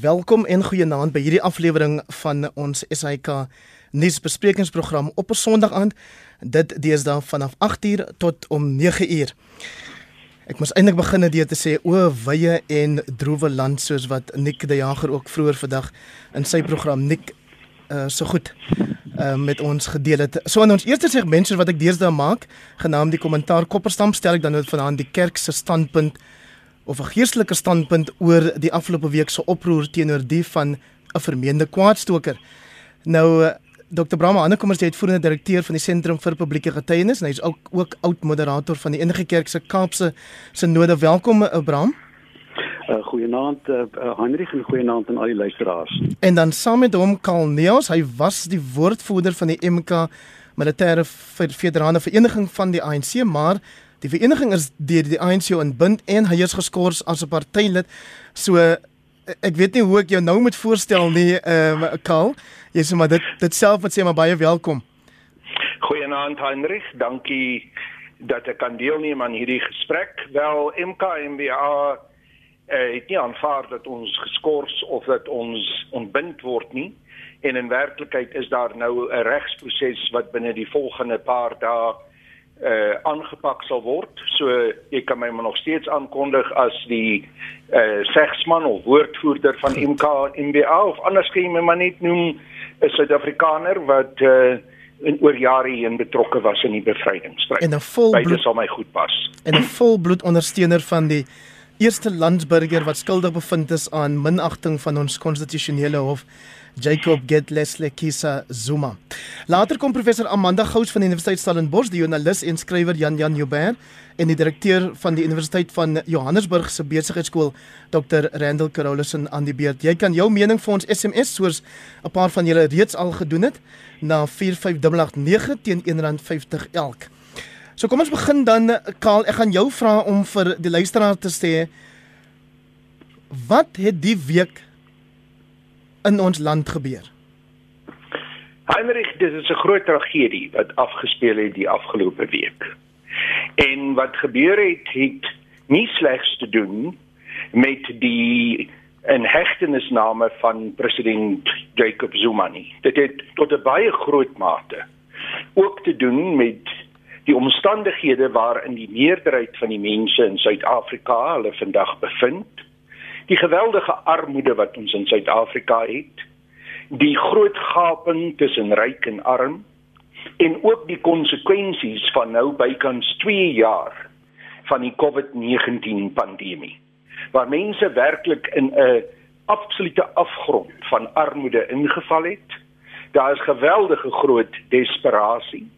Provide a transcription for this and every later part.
Welkom en goeienaand by hierdie aflewering van ons SAK nuusbesprekingsprogram op 'n Sondag aand. Dit deesdae vanaf 8uur tot om 9uur. Ek moes eintlik begin deur te sê o wye en droewe land soos wat Nick die Jager ook vroeër vandag in sy program Nick uh, so goed uh, met ons gedeel het. So in ons eerste segment wat ek deesdae maak, genaamd die kommentaar kopperstamp, stel ek dan nou vanaand die kerk se standpunt of 'n geestelike standpunt oor die afgelope week se oproer teenoor die van 'n vermeende kwaadstoker. Nou uh, Dr. Brahma Annekom is die uitvoerende direkteur van die Sentrum vir Publieke Getuienis en hy is ook ook oud moderator van die Enige Kerk se Kaapse Sinode. Welkom Abraham. Uh, goeienaand uh, Heinrich en goeienaand aan al die luisteraars. En dan saam met hom Karl Neus, hy was die woordvoerder van die MK Militêre Federale Vereniging van die ANC, maar die vereniging is deur die ANC ontbind en hy is geskort as 'n partylid. So ek weet nie hoe ek jou nou moet voorstel nie, ehm uh, Karl. Jy sê maar dit dit self wat sê maar baie welkom. Goeienaand Heinrich, dankie dat ek kan deelneem aan hierdie gesprek. Wel MK MBA uh, het nie aanvaar dat ons geskort of dat ons ontbind word nie en in werklikheid is daar nou 'n regsproses wat binne die volgende paar dae uh aangepak sal word. So jy kan my maar nog steeds aankondig as die uh segsman of woordvoerder van MK MBA of anders kan jy my maar net noem 'n Suid-Afrikaner wat uh in oor jare heen betrokke was in die bevrydingsstryd. En 'n volbloed sal my goed pas. En 'n volbloed ondersteuner van die eerste landsburger wat skuldig bevind is aan minagting van ons konstitusionele hof Jacob Getlesle Kisa Zuma. Later kom professor Amanda Gous van die Universiteit Stellenbosch, die joernalis en skrywer Jan Jan Joubert en die direkteur van die Universiteit van Johannesburg se besigheidskool Dr. Randall Carolison aan die beurt. Jy kan jou mening vir ons SMS soos 'n paar van julle reeds al gedoen het na 45889 teen R1.50 elk. So kom ons begin dan Kaal, ek gaan jou vra om vir die luisteraar te sê wat het die week in ons land gebeur? Heinrich, dit is 'n groot tragedie wat afgespeel het die afgelope week. En wat gebeur het, het nie slegs te doen met die en hegtenisname van president Jacob Zuma nie. Dit het tot 'n baie groot mate ook te doen met die omstandighede waarin die meerderheid van die mense in Suid-Afrika hulle vandag bevind, die geweldige armoede wat ons in Suid-Afrika het, die groot gaping tussen ryk en arm en ook die konsekwensies van nou bykans 2 jaar van die COVID-19 pandemie waar mense werklik in 'n absolute afgrond van armoede ingeval het. Daar is geweldige groot desperasie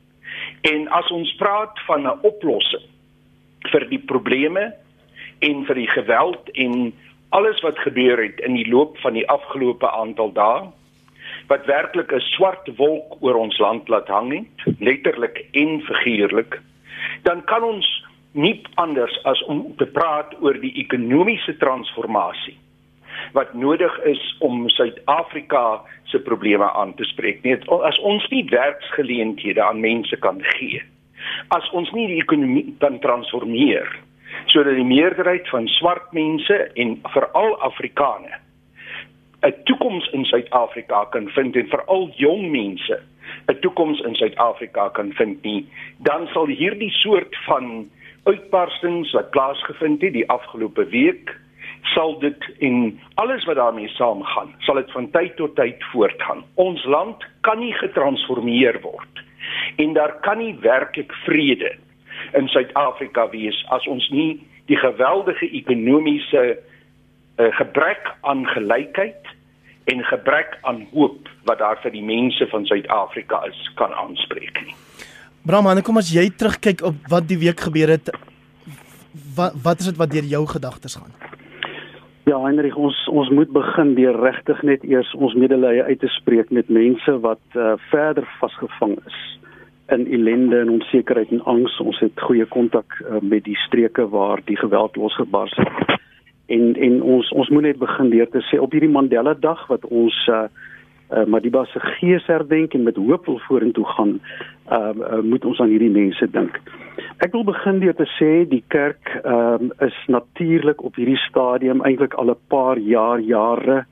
En as ons praat van 'n oplossing vir die probleme en vir die geweld en alles wat gebeur het in die loop van die afgelope aantal dae wat werklik 'n swart wolk oor ons land laat hang het, letterlik en figuurlik, dan kan ons nie anders as om te praat oor die ekonomiese transformasie wat nodig is om Suid-Afrika se probleme aan te spreek. Nee, as ons nie werksgeleenthede aan mense kan gee, as ons nie die ekonomie kan transformeer sodat die meerderheid van swart mense en veral Afrikane 'n toekoms in Suid-Afrika kan vind en veral jong mense 'n toekoms in Suid-Afrika kan vind nie, dan sal hierdie soort van uitbarstings wat plaasgevind het die afgelope week sal dit en alles wat daarmee saamgaan, sal dit van tyd tot tyd voortgaan. Ons land kan nie getransformeer word en daar kan nie werklik vrede in Suid-Afrika wees as ons nie die geweldige ekonomiese uh, gebrek aan gelykheid en gebrek aan hoop wat daar vir die mense van Suid-Afrika is kan aanspreek nie. Brahman, kom as jy terugkyk op wat die week gebeur het, wat wat is dit wat deur jou gedagtes gaan? Ja, Heinrich, ons ons moet begin deur regtig net eers ons medelee uit te spreek met mense wat uh, verder vasgevang is in ellende en onsekerheid en angs. Ons het goeie kontak uh, met die streke waar die geweld losgebars het. En en ons ons moet net begin deur te sê op hierdie Mandela dag wat ons uh, uh, Madiba se gees herdenk en met hoop wil vorentoe gaan, uh, uh, moet ons aan hierdie mense dink. Ek wil begin deur te sê die kerk um, is natuurlik op hierdie stadium eintlik al 'n paar jaar jare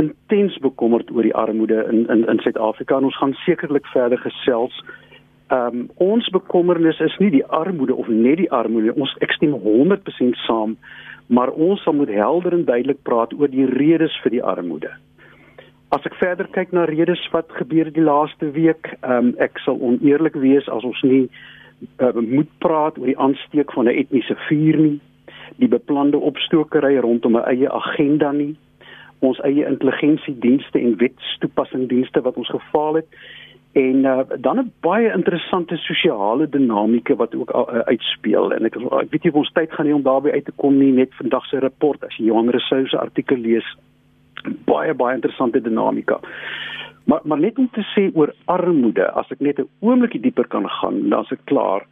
intens bekommerd oor die armoede in in in Suid-Afrika en ons gaan sekerlik verder gesels. Ehm um, ons bekommernis is nie die armoede of net die armoede. Ons ek stem 100% saam, maar ons sal moet helder en duidelik praat oor die redes vir die armoede. As ek verder kyk na redes wat gebeur die laaste week, ehm um, ek sal oneerlik wees as ons nie uh, moet praat oor die aansteek van 'n etniese vuur nie, die beplande opstokery rondom 'n eie agenda nie, ons eie intelligensiedienste en wetstoepassingdienste wat ons gefaal het en uh, dan 'n baie interessante sosiale dinamika wat ook uh, uitspeel. En ek ek weet nie of ons tyd gaan hê om daarby uit te kom nie. Net vandag se rapport as jy Johan Rousseau se artikel lees baie baie interessante dinamika maar maar net om te sê oor armoede as ek net 'n oombliekie dieper kan gaan dan is ek klaar.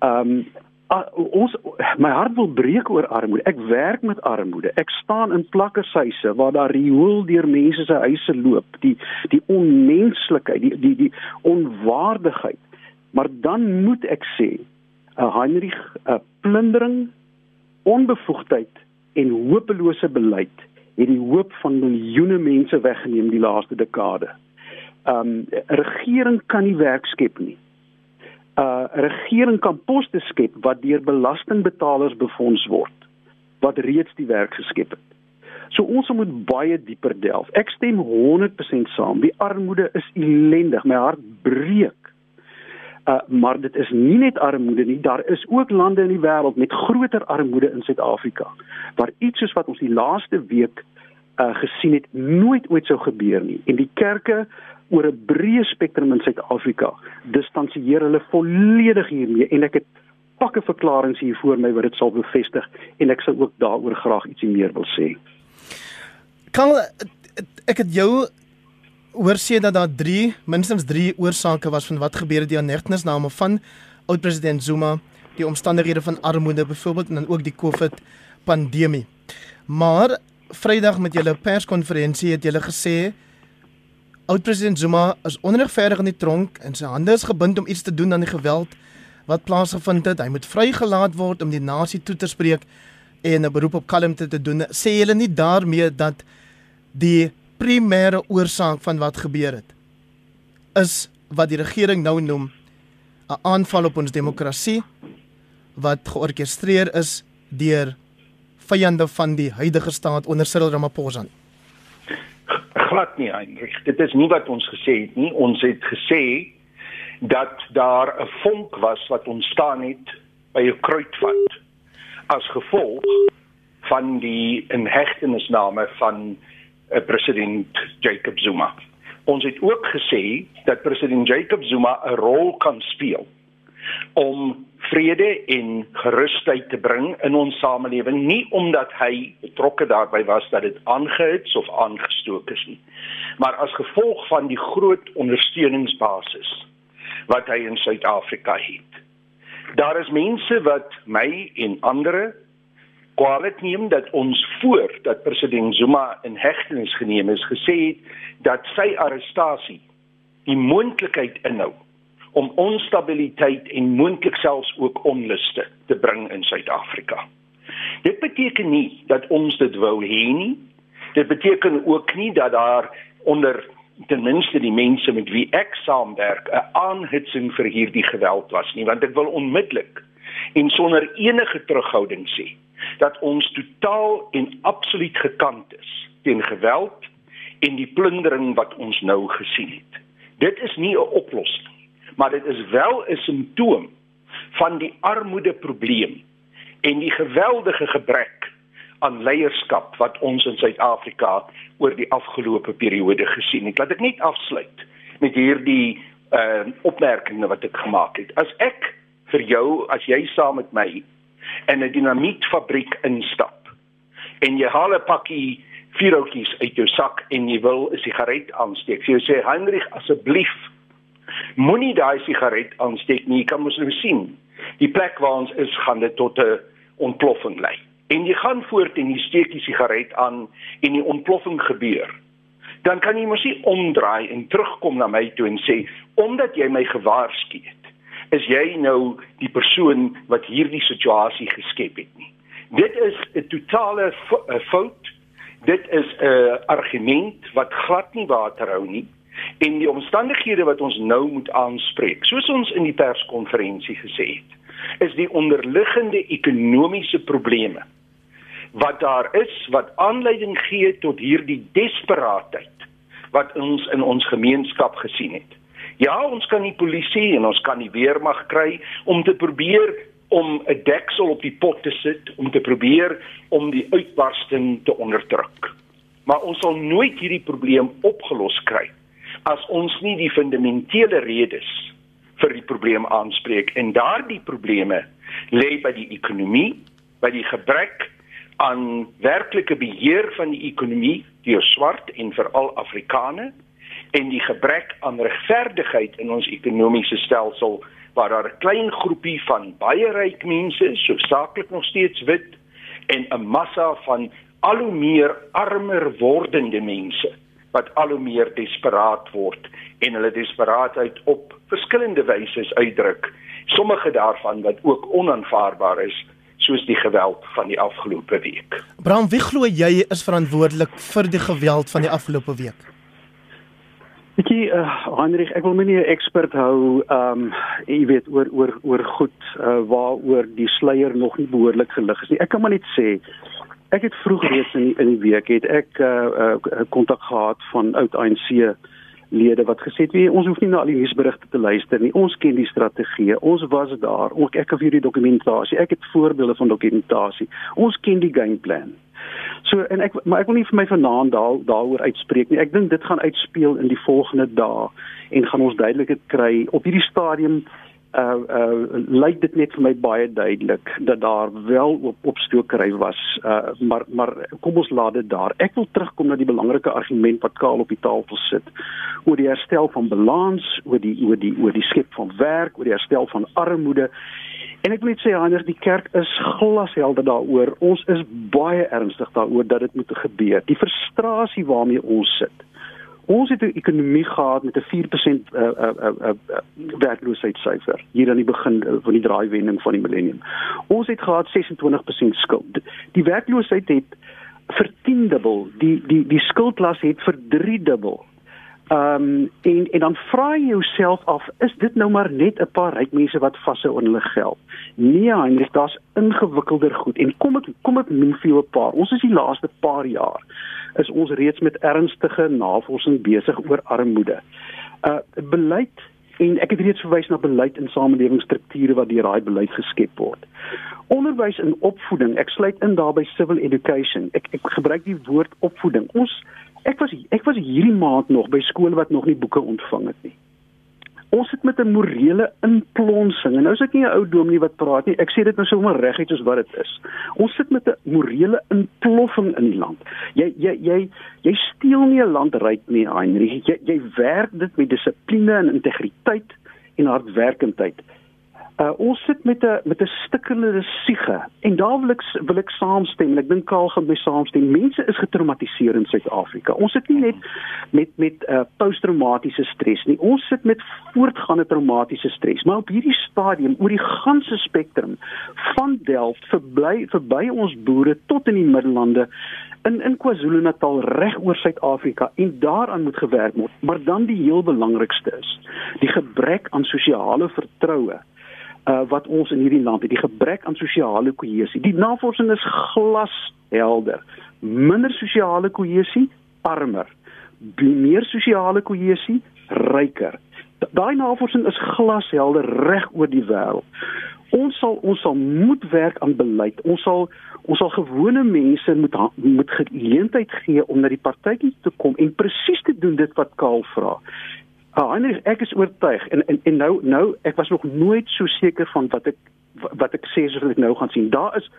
Ehm um, uh, ons my hart wil breek oor armoede. Ek werk met armoede. Ek staan in plakkershuise waar daar riool deur mense se huise loop. Die die onmenslikheid, die die die onwaardigheid. Maar dan moet ek sê, 'n Heinrich 'n plundering, onbevoegdheid en hopelose beleid het die hoop van miljoene mense weggeneem die laaste dekade. Um regering kan nie werk skep nie uh regering kan poste skep wat deur belastingbetalers befonds word wat reeds die werk geskep het. So ons moet baie dieper delf. Ek stem 100% saam. Die armoede is ellendig. My hart breek. Uh maar dit is nie net armoede nie. Daar is ook lande in die wêreld met groter armoede in Suid-Afrika waar iets soos wat ons die laaste week uh gesien het nooit ooit sou gebeur nie. En die kerke oor 'n breë spektrum in Suid-Afrika distansieer hulle volledig hiermee en ek het pakke verklaringe hier voor my wat dit sal bevestig en ek sou ook daaroor graag ietsie meer wil sê. Kan ek het jou hoor sê dat daar 3 minstens 3 oorsake was van wat gebeur het die anertnisname van oud-president Zuma, die omstandighede van armoede byvoorbeeld en dan ook die COVID pandemie. Maar Vrydag met julle perskonferensie het julle gesê Oud-president Zuma is onregverdig in die tronk en sy hande is gebind om iets te doen aan die geweld wat plaasgevind het. Hy moet vrygelaat word om die nasie toe te spreek en 'n beroep op kalmte te doen. Sê julle nie daarmee dat die primêre oorsaak van wat gebeur het is wat die regering nou noem 'n aanval op ons demokrasie wat georkestreer is deur vyande van die huidige staat onder Cyril Ramaphosa nie glad nie Heinrich. Dit is nie wat ons gesê het nie. Ons het gesê dat daar 'n vonk was wat ontstaan het by 'n kruitvat as gevolg van die inhegtenisname van uh, president Jacob Zuma. Ons het ook gesê dat president Jacob Zuma 'n rol kan speel om vrede en gerusheid te bring in ons samelewing nie omdat hy betrokke daarbey was dat dit aangehits of aangestook is nie maar as gevolg van die groot ondersteuningsbasis wat hy in Suid-Afrika het. Daar is mense wat my en ander kwaliteit neem dat ons voor dat president Zuma in hegtenis geneem is gesê het dat sy arrestasie die moontlikheid inhou om onstabiliteit en moontlik selfs ook onluste te bring in Suid-Afrika. Dit beteken nie dat ons dit wou hê nie. Dit beteken ook nie dat daar onder ten minste die mense met wie ek saamwerk 'n aanhitsing vir hierdie geweld was nie, want ek wil onmiddellik en sonder enige terughouding sê dat ons totaal en absoluut gekant is teen geweld en die plundering wat ons nou gesien het. Dit is nie 'n oplossing maar dit is wel 'n simptoom van die armoede probleem en die geweldige gebrek aan leierskap wat ons in Suid-Afrika oor die afgelope periode gesien het. Laat ek net afsluit met hierdie uh opmerkinge wat ek gemaak het. As ek vir jou, as jy saam met my in 'n dinamietfabriek instap en jy haal 'n pakkie vuurhoutjies uit jou sak en jy wil 'n sigaret aansteek, jy sê Heinrich asseblief Moenie daai sigaret aansteek nie. Jy kan mos nou sien. Die plek waar ons is gaan dit tot 'n ontploffing lei. En jy gaan voort en jy steek die sigaret aan en die ontploffing gebeur. Dan kan jy mos nie omdraai en terugkom na my toe en sê omdat jy my gewaarsku het, is jy nou die persoon wat hierdie situasie geskep het nie. Dit is 'n totale fout dit is 'n argument wat glad nie water hou nie en die omstandighede wat ons nou moet aanspreek soos ons in die perskonferensie gesê het is die onderliggende ekonomiese probleme wat daar is wat aanleiding gee tot hierdie desperaatheid wat ons in ons gemeenskap gesien het. Ja, ons kan die polisie en ons kan die weermag kry om te probeer om 'n deksel op die pot te sit om te probeer om die uitbarsting te onderdruk. Maar ons sal nooit hierdie probleem opgelos kry as ons nie die fundamentele redes vir die probleem aanspreek en daardie probleme lê by die ekonomie, by die gebrek aan werklike beheer van die ekonomie deur swart en veral Afrikane en die gebrek aan regverdigheid in ons ekonomiese stelsel waar daar 'n klein groepie van baie ryk mense, so saaklik nog steeds wit en 'n massa van al hoe meer armer wordende mense wat al hoe meer desperaat word en hulle desperaatheid op verskillende wyse uitdruk. Sommige daarvan wat ook onaanvaarbaar is soos die geweld van die afgelope week. Bram, wie glo jy is verantwoordelik vir die geweld van die afgelope week? Ek jy uh, Heinrich, ek wil my nie 'n ekspert hou, ehm um, jy weet oor oor oor goed uh, waaroor die sluier nog nie behoorlik gelig is nie. Ek kan maar net sê ek het vroeg reeds in die, in die week het ek kontak uh, uh, gehad van oud ANC lede wat gesê het ons hoef nie na al die nuusberigte te luister nie. Ons ken die strategie. Ons was daar. Ook ek het hierdie dokumentasie. Ek het voorbeelde van dokumentasie. Ons ken die game plan. So en ek maar ek wil nie vir my vanaand daar daaroor uitspreek nie. Ek dink dit gaan uitspeel in die volgende dae en gaan ons duidelikheid kry op hierdie stadium uh uh lyk dit net vir my baie duidelik dat daar wel op opstokery was uh maar maar kom ons laat dit daar. Ek wil terugkom na die belangrike argument wat Kaal op die tafel sit oor die herstel van balans oor die oor die oor die skep van werk oor die herstel van armoede. En ek wil net sê Anders die kerk is glashelder daaroor. Ons is baie ernstig daaroor dat dit moet gebeur. Die frustrasie waarmee ons sit Ons het 'n ekonomie gehad met 'n 4% uh, uh, uh, uh, werkloosheidssyfer hier aan die begin uh, van die draaiwending van die millennium. Ons het gehad 26% skuld. Die werkloosheid het vertiendubbel, die die die skuldlas het verdriedubbel. Ehm um, en en dan vra jy jouself af, is dit nou maar net 'n paar ryk mense wat vashou aan hulle geld? Nee, Heinrich, daar's ingewikkelder goed. En kom ek kom ek noem vir jou 'n paar. Ons is die laaste paar jaar is ons reeds met ernstige navorsing besig oor armoede. Uh beleid en ek het reeds verwys na beleid in samelewingsstrukture wat deur daai beleid geskep word. Onderwys en opvoeding, ek sluit in daarbey civil education. Ek ek gebruik die woord opvoeding. Ons ek was ek was hierdie maand nog by skole wat nog nie boeke ontvang het nie ons sit met 'n morele inplonsing en nou is ek nie 'n ou dominee wat praat nie. Ek sê dit nou sommer reguit soos wat dit is. Ons sit met 'n morele inploffing in die land. Jy jy jy jy steel nie 'n land ryk nie Heinrich. Jy jy werk dit met dissipline en integriteit en hardwerkendheid Uh, ons sit met 'n met 'n stikkelende siege en daar wil ek wil ek saamstem. Ek dink Kaal gaan my saamstem. Mense is getraumatiseer in Suid-Afrika. Ons sit nie net met met uh, posttraumatiese stres nie. Ons sit met voortgaande traumatiese stres. Maar op hierdie stadium oor die ganse spektrum van Delft verby verby ons boere tot in die Middellande in in KwaZulu-Natal reg oor Suid-Afrika en daaraan moet gewerk word. Maar dan die heel belangrikste is die gebrek aan sosiale vertroue uh, wat ons in hierdie land het, die gebrek aan sosiale kohesie. Die navorsing is glashelder. Minder sosiale kohesie, armer. Meer sosiale kohesie, ryker. Daai navorsing is glashelder reg oor die wêreld. Ons sal ons sal moet werk aan beleid. Ons sal ons sal gewone mense moet moet geleentheid gee om na die partytjie te kom en presies te doen dit wat Kaal vra. Heinrich, ek is oortuig en, en en nou nou ek was nog nooit so seker van wat ek wat ek sê soos ek nou gaan sien. Daar is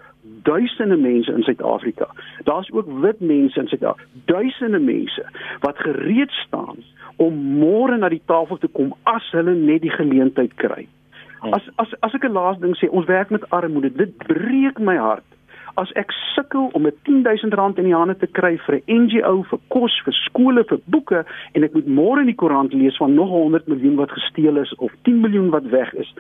duisende mense in Suid-Afrika. Daar's ook wit mense in Suid-Afrika. Duisende mense wat gereed staan om môre na die tafel te kom as hulle net die geleentheid kry. As as as ek 'n laaste ding sê, ons werk met armoede. Dit breek my hart as ek sukkel om 'n 10000 rand in die hande te kry vir 'n NGO vir kos, vir skole, vir boeke en ek moet môre in die koerant lees van nog 100 miljoen wat gesteel is of 10 miljoen wat weg is.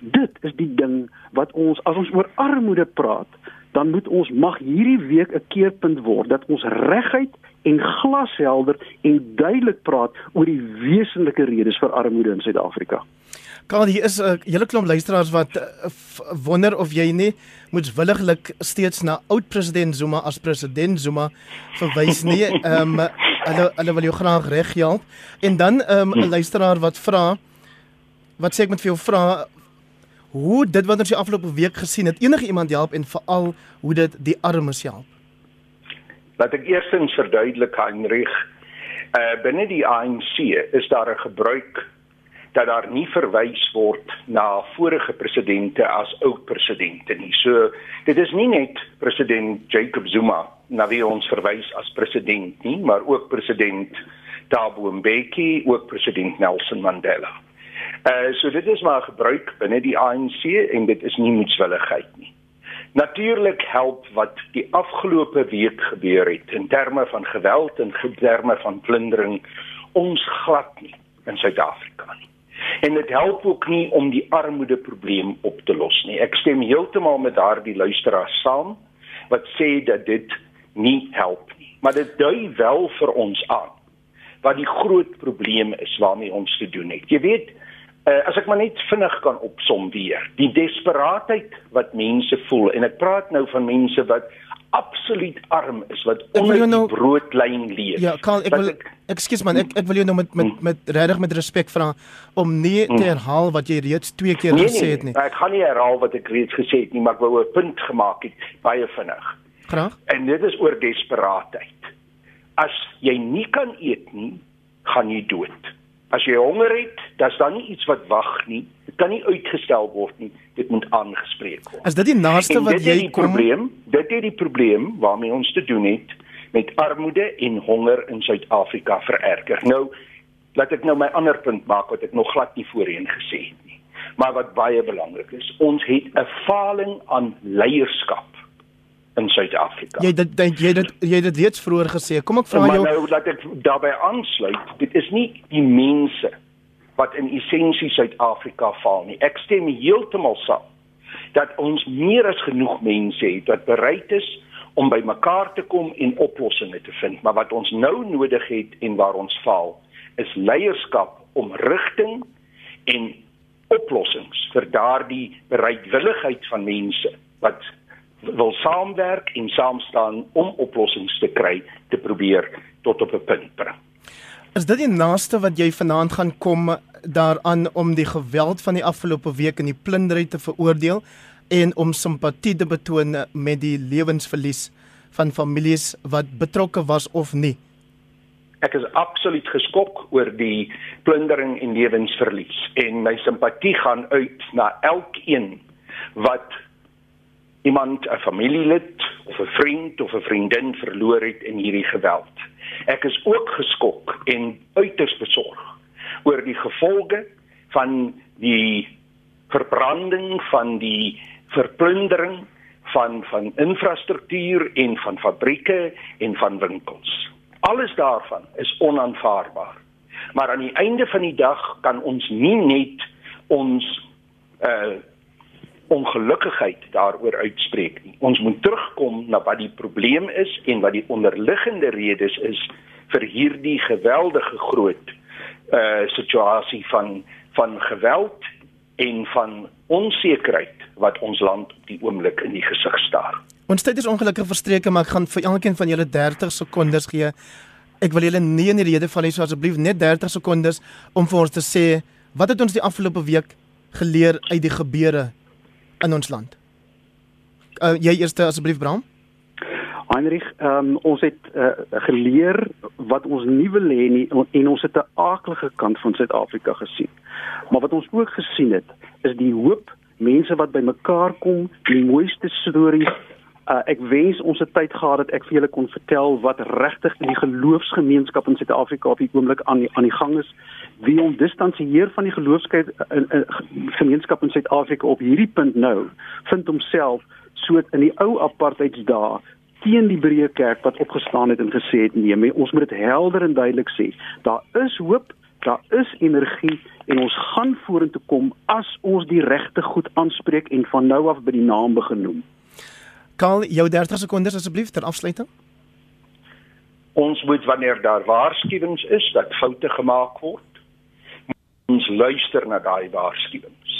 Dit is die ding wat ons as ons oor armoede praat, dan moet ons mag hierdie week 'n keerpunt word dat ons reguit en glashelder en duidelik praat oor die wesenlike redes vir armoede in Suid-Afrika. Karl, hier is 'n hele klomp luisteraars wat uh, wonder of jy nie moetswilliglik steeds na oud president Zuma as president Zuma verwys nie. Ehm um, hulle hulle wil jou graag reghelp. En dan ehm, 'n um, luisteraar wat vra wat sê ek moet vir jou vra hoe dit wat ons die afgelope week gesien het enige iemand help en veral hoe dit die armes help. Laat ek eerstens verduidelik Heinrich, uh binne die ANC is daar 'n gebruik dat daar nie verwys word na vorige presidente as oud presidente nie. So dit is nie net president Jacob Zuma na wie ons verwys as president nie, maar ook president Thabo Mbeki, ook president Nelson Mandela. Uh so dit is maar gebruik binne die ANC en dit is nie moetswilligheid nie. Natuurlik help wat die afgelope week gebeur het in terme van geweld en terme van plundering ons glad nie in Suid-Afrika nie. En dit help ook nie om die armoede probleem op te los nie. Ek stem heeltemal met daardie luisteraar saam wat sê dat dit nie help nie. Maar dit dui wel vir ons aan wat die groot probleem is waarmee ons te doen het. Jy weet, Uh, as ek maar net vinnig kan opsom weer, die desperaatheid wat mense voel en ek praat nou van mense wat absoluut arm is wat onder nou, die broodlyn leef. Ja, Karl, ek wil ekskuus man, ek ek wil jou nou met met hmm. met regtig met respek vra om nie te hmm. herhaal wat jy reeds twee keer nee, gesê het nie. Nee, ek gaan nie herhaal wat ek reeds gesê het nie, maar ek wou 'n punt gemaak het baie vinnig. Graag. En dit is oor desperaatheid. As jy nie kan eet nie, gaan jy dood. As jy honger het, dan is daar nie iets wat wag nie. Kan nie uitgestel word nie. Dit moet aangespreek word. Is dit die naaste wat jy kom? Dit is die probleem. Dit is die probleem waarmee ons te doen het met armoede en honger in Suid-Afrika vererger. Nou laat ek nou my ander punt maak wat ek nog glad nie voorheen gesê het nie. Maar wat baie belangrik is, ons het 'n faling aan leierskap in Suid-Afrika. Jy dit jy dit jy dit reeds vroeër gesê. Kom ek vra jou nou dat ek daarbey aansluit. Dit is nie die mense wat in essensie Suid-Afrika val nie. Ek stem heeltemal saam dat ons meer as genoeg mense het wat bereid is om by mekaar te kom en oplossings te vind. Maar wat ons nou nodig het en waar ons val is leierskap om rigting en oplossings vir daardie bereidwilligheid van mense wat wil saamwerk en saam staan om oplossings te kry te probeer tot op 'n punt bring. Is dit die naaste wat jy vanaand gaan kom daaraan om die geweld van die afgelope week in die plundering te veroordeel en om simpatie te betoon met die lewensverlies van families wat betrokke was of nie? Ek is absoluut geskok oor die plundering en lewensverlies en my simpatie gaan uit na elkeen wat iemand 'n familielid of 'n vriend of 'n vriendin verloor het in hierdie geweld. Ek is ook geskok en uiters besorg oor die gevolge van die verbranding van die verplundering van van infrastruktuur en van fabrieke en van winkels. Alles daarvan is onaanvaarbaar. Maar aan die einde van die dag kan ons nie net ons uh ongelukkigheid daaroor uitspreek nie. Ons moet terugkom na wat die probleem is en wat die onderliggende redes is vir hierdie geweldige groot uh situasie van van geweld en van onsekerheid wat ons land op die oomblik in die gesig staar. Ons tyd is ongelukkig verstreke, maar ek gaan vir elkeen van julle 30 sekondes gee. Ek wil julle nie in die rede val nie, so asseblief net 30 sekondes om vir ons te sê wat het ons die afgelope week geleer uit die gebeure in ons land. Uh, jy eerste asseblief Bram. Heinrich, um, ons het uh, geleer wat ons nie wil hê nie en ons het 'n aardige kant van Suid-Afrika gesien. Maar wat ons ook gesien het, is die hoop mense wat bymekaar kom, die mooiste stories Uh, ek wens ons het tyd gehad dat ek vir julle kon vertel wat regtig in die geloofsgemeenskap in Suid-Afrika op die oomblik aan die, aan die gang is. Wie om distansieer van die geloofskyk in, in gemeenskap in Suid-Afrika op hierdie punt nou vind homself so in die ou apartheidsdae teen die breë kerk wat opgestaan het en gesê het nee, ons moet dit helder en duidelik sê. Daar is hoop, daar is energie en ons gaan vorentoe kom as ons die regte goed aanspreek en van nou af by die naam begin noem. Karl, jou 30 sekondes asseblief ter afsluiting. Ons moet wanneer daar waarskuwings is dat foute gemaak word, ons luister na daai waarskuwings.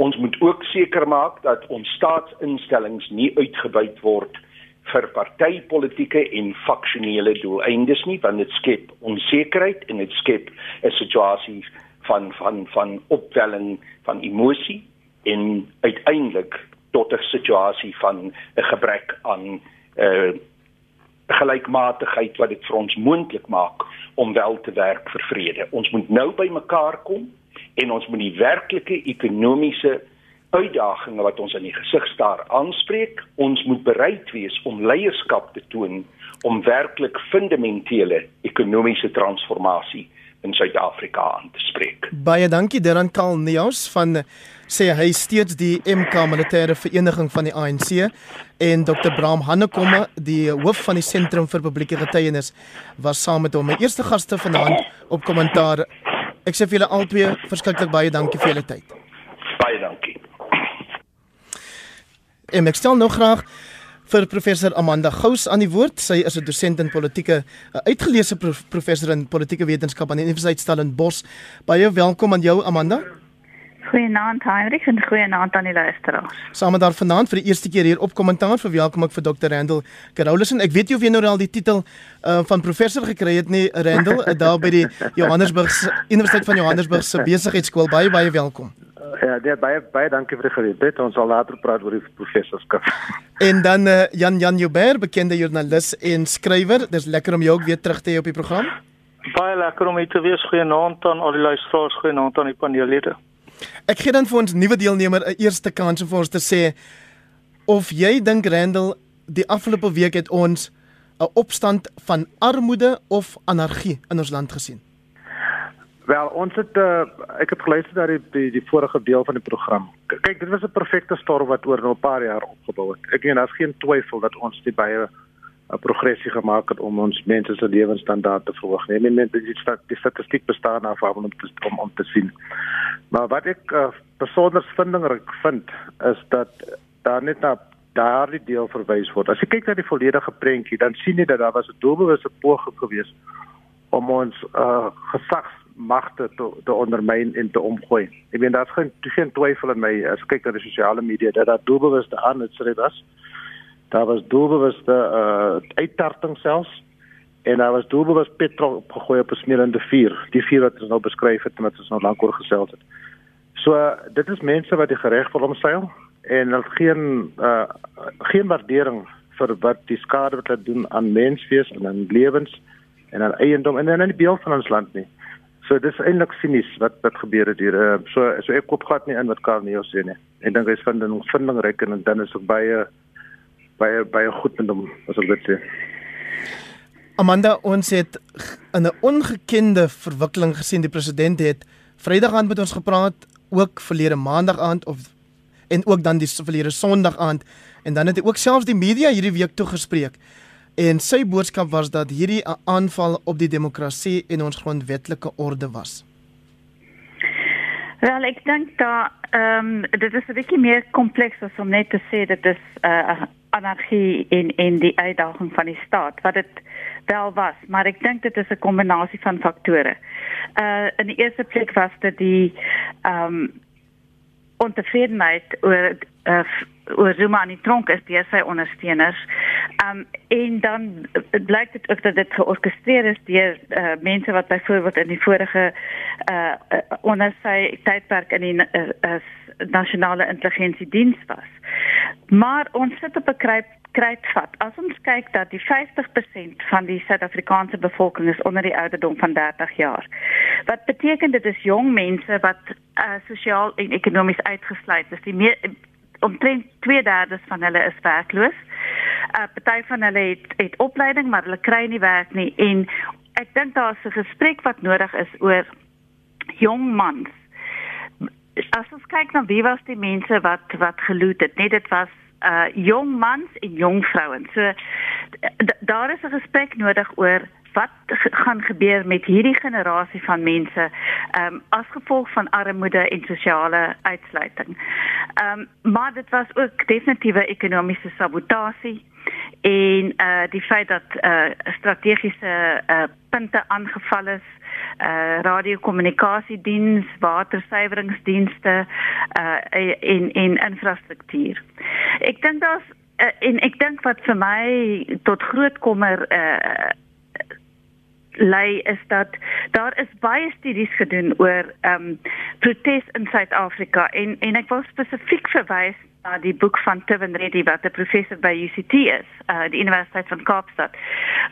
Ons moet ook seker maak dat ons staatsinstellings nie uitgebuit word vir partytetiese en faksionele doeleindes nie, want dit skep onsekerheid en dit skep 'n situasie van van van opwelling van emosie en uiteindelik tot 'n situasie van 'n gebrek aan 'n uh, eh, gelykmatigheid wat dit vir ons moontlik maak om wel te werk vir vrede. Ons moet nou by mekaar kom en ons moet die werklike ekonomiese uitdagings wat ons in die gesig staar aanspreek. Ons moet bereid wees om leierskap te toon om werklik fundamentele ekonomiese transformasie in Suid-Afrika aan te spreek. Baie dankie Deran Kalneus van sê hy steeds die MK Militêre Vereniging van die ANC en Dr Bram Hannekomme die hoof van die Sentrum vir Publieke Getuienis was saam met hom my eerste gaste vanaand op kommentaar. Ek sê vir julle albei verskriklik baie dankie vir julle tyd. Baie dankie. En ek stel nou graag vir professor Amanda Gous aan die woord. Sy is 'n dosent in politieke, 'n uitgeleese prof, professor in politieke wetenskap aan die Universiteit Stellenbosch. Baie welkom aan jou Amanda. Goeienaand Heinrich en goeienaand aan die luisteraars. Saam met daar vanaand vir die eerste keer hier op kommentaar vir welkom ek vir Dr. Randall Carolison. Ek weet jy of jy nou al die titel uh, van professor gekry het nie Randall daar by die Johannesburg Universiteit van Johannesburg se besigheidskool. Baie baie welkom. Ja, nee, baie baie dankie vir die geleentheid. Ons sal later praat oor die professorskap. En dan uh, Jan Jan Joubert, bekende joernalis en skrywer. Dis lekker om jou ook weer terug te hê op die program. Baie lekker om hier te wees. Goeienaand aan al die luisteraars, goeienaand aan die paneellede. Ek gee dan vir ons nuwe deelnemer 'n eerste kans om vir ons te sê of jy dink Randall die afgelope week het ons 'n opstand van armoede of anargie in ons land gesien. Wel, ons het uh, ek het geluister na die, die die vorige deel van die program. Kyk, dit was 'n perfekte storm wat oor nou 'n paar jaar opgebou het. Ek meen daar's geen twyfel dat ons die baie 'n uh, progressie gemaak het om ons mense se lewensstandaard te verhoog. Nee, men mense dit stat die statistiek bestaan af om te, om om te sien. Maar wat ek uh, besonder vindingryk vind is dat daar net na daardie deel verwys word. As jy kyk na die volledige prentjie, dan sien jy dat daar was 'n doelbewuste poging geweest om ons uh, gesags magte te, te ondermyn en te omgooi. Ek meen daar's geen geen twyfel in my as kyk na die sosiale media dat daar doelbewuste aan het sê was. Daar was doelbewuste uh uittarting selfs en daar was doelbewus petrol opgegooi op 'n smeerende vuur. Die vuur wat ons nou beskryf het met ons nou lank oor gesels het. So uh, dit is mense wat die reg wil omseil en hulle geen uh geen waardering vir wat die skade wat hulle doen aan menswees en aan lewens en aan eiendom en in die beeld van ons land nie. So dis eintlik sinies wat wat gebeur het hier. Uh, so so ek koop glad nie in wat Karl Neo sê nie. Ek dink hy's vind 'n vindingryk en dan is ook baie baie baie goed met hom as ek dit sê. Amanda ons het in 'n ongekende verwikkeling gesien. Die president het Vrydag aand met ons gepraat, ook verlede Maandag aand of en ook dan die verlede Sondag aand en dan het hy ook selfs die media hierdie week toegespreek. En sy boodskap was dat hierdie 'n aanval op die demokrasie en ons grondwetlike orde was. Wel, ek dink dat ehm um, dit is 'n bietjie meer kompleks as om net te sê dit is 'n uh, anargie in in die uitdaging van die staat wat dit wel was, maar ek dink dit is 'n kombinasie van faktore. Uh in die eerste plek was dit die ehm um, ontevredenheid oor uh, oor Zuma die tronk is deur sy ondersteuners. Um en dan blyk dit ook dat dit georkestreer is deur uh, mense wat byvoorbeeld in die vorige uh, uh onder sy tydperk in die uh, uh, nasionale intelligensiediens was. Maar ons sit op 'n kruip kruitvat. As ons kyk dat die 50% van die Suid-Afrikaanse bevolking is onder die ouderdom van 30 jaar. Wat beteken dit is jong mense wat uh, sosiaal en ekonomies uitgesluit is. Die meer omtrent 2/3 van hulle is werkloos. 'n uh, Party van hulle het het opleiding, maar hulle kry nie werk nie en ek dink daar's 'n gesprek wat nodig is oor jong mans. As ons kyk na wie was die mense wat wat geloot het, net dit was uh jong mans en jong vrouens. So daar is 'n gesprek nodig oor wat gaan gebeur met hierdie generasie van mense ehm um, as gevolg van armoede en sosiale uitsluiting. Ehm um, maar dit was ook definitiewe ekonomiese sabotasie en uh die feit dat uh strategiese uh punte aangeval is uh radiokommunikasiediens, watersuiveringsdienste uh en en infrastruktuur. Ek dink daar's uh, en ek dink wat vir my tot groot kommer uh lei is dat daar is baie studies gedoen oor ehm um, protes in Suid-Afrika en en ek wil spesifiek verwys uh, die boek van Tevin Reddy wat 'n professor by UCT is, uh, die Universiteit van Kaapstad.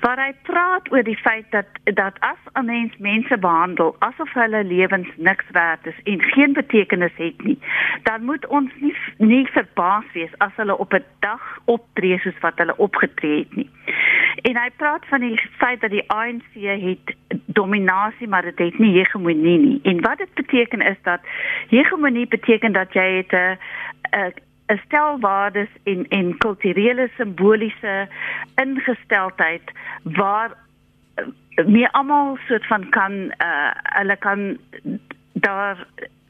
Waar hy praat oor die feit dat dat as 'n mens mense behandel asof hulle lewens niks werd is en geen betekenis het nie, dan moet ons nie nie verbaas wees as hulle op 'n dag optree soos wat hulle opgetree het nie. En hy praat van die feit dat die ANC het dominasie, maar dit het nie hegemonie nie. En wat dit beteken is dat hegemonie beteken dat jy het 'n 'n 'n stel waardes en en kulturele simboliese ingesteldheid waar uh, meer almal soort van kan uh, hulle kan daar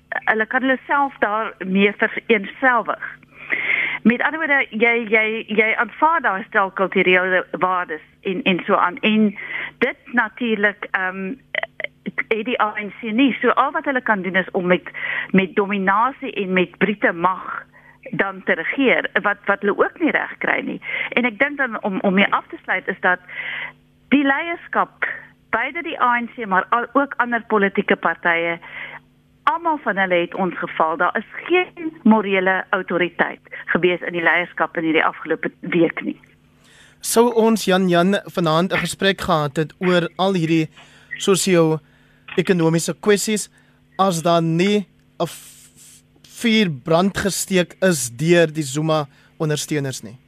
hulle kan hulle self daar meer vereenselwig. Met ander woorde jy jy jy aanvaar daai stel kulturele waardes en en so aan en dit natuurlik ehm um, het die ANC nie so al wat hulle kan doen is om met met dominasie en met brute mag dan te regeer wat wat hulle ook nie reg kry nie. En ek dink dan om om mee af te sluit is dat die leierskap beide die ANC maar ook ander politieke partye almal van hulle het ons geval. Daar is geen morele autoriteit gewees in die leierskap in hierdie afgelope week nie. Sou ons Jan Jan vanaand 'n gesprek gehad het oor al hierdie sosio-ekonomiese kwessies as dan nie 'n vuur brand gesteek is deur die Zuma ondersteuners nie.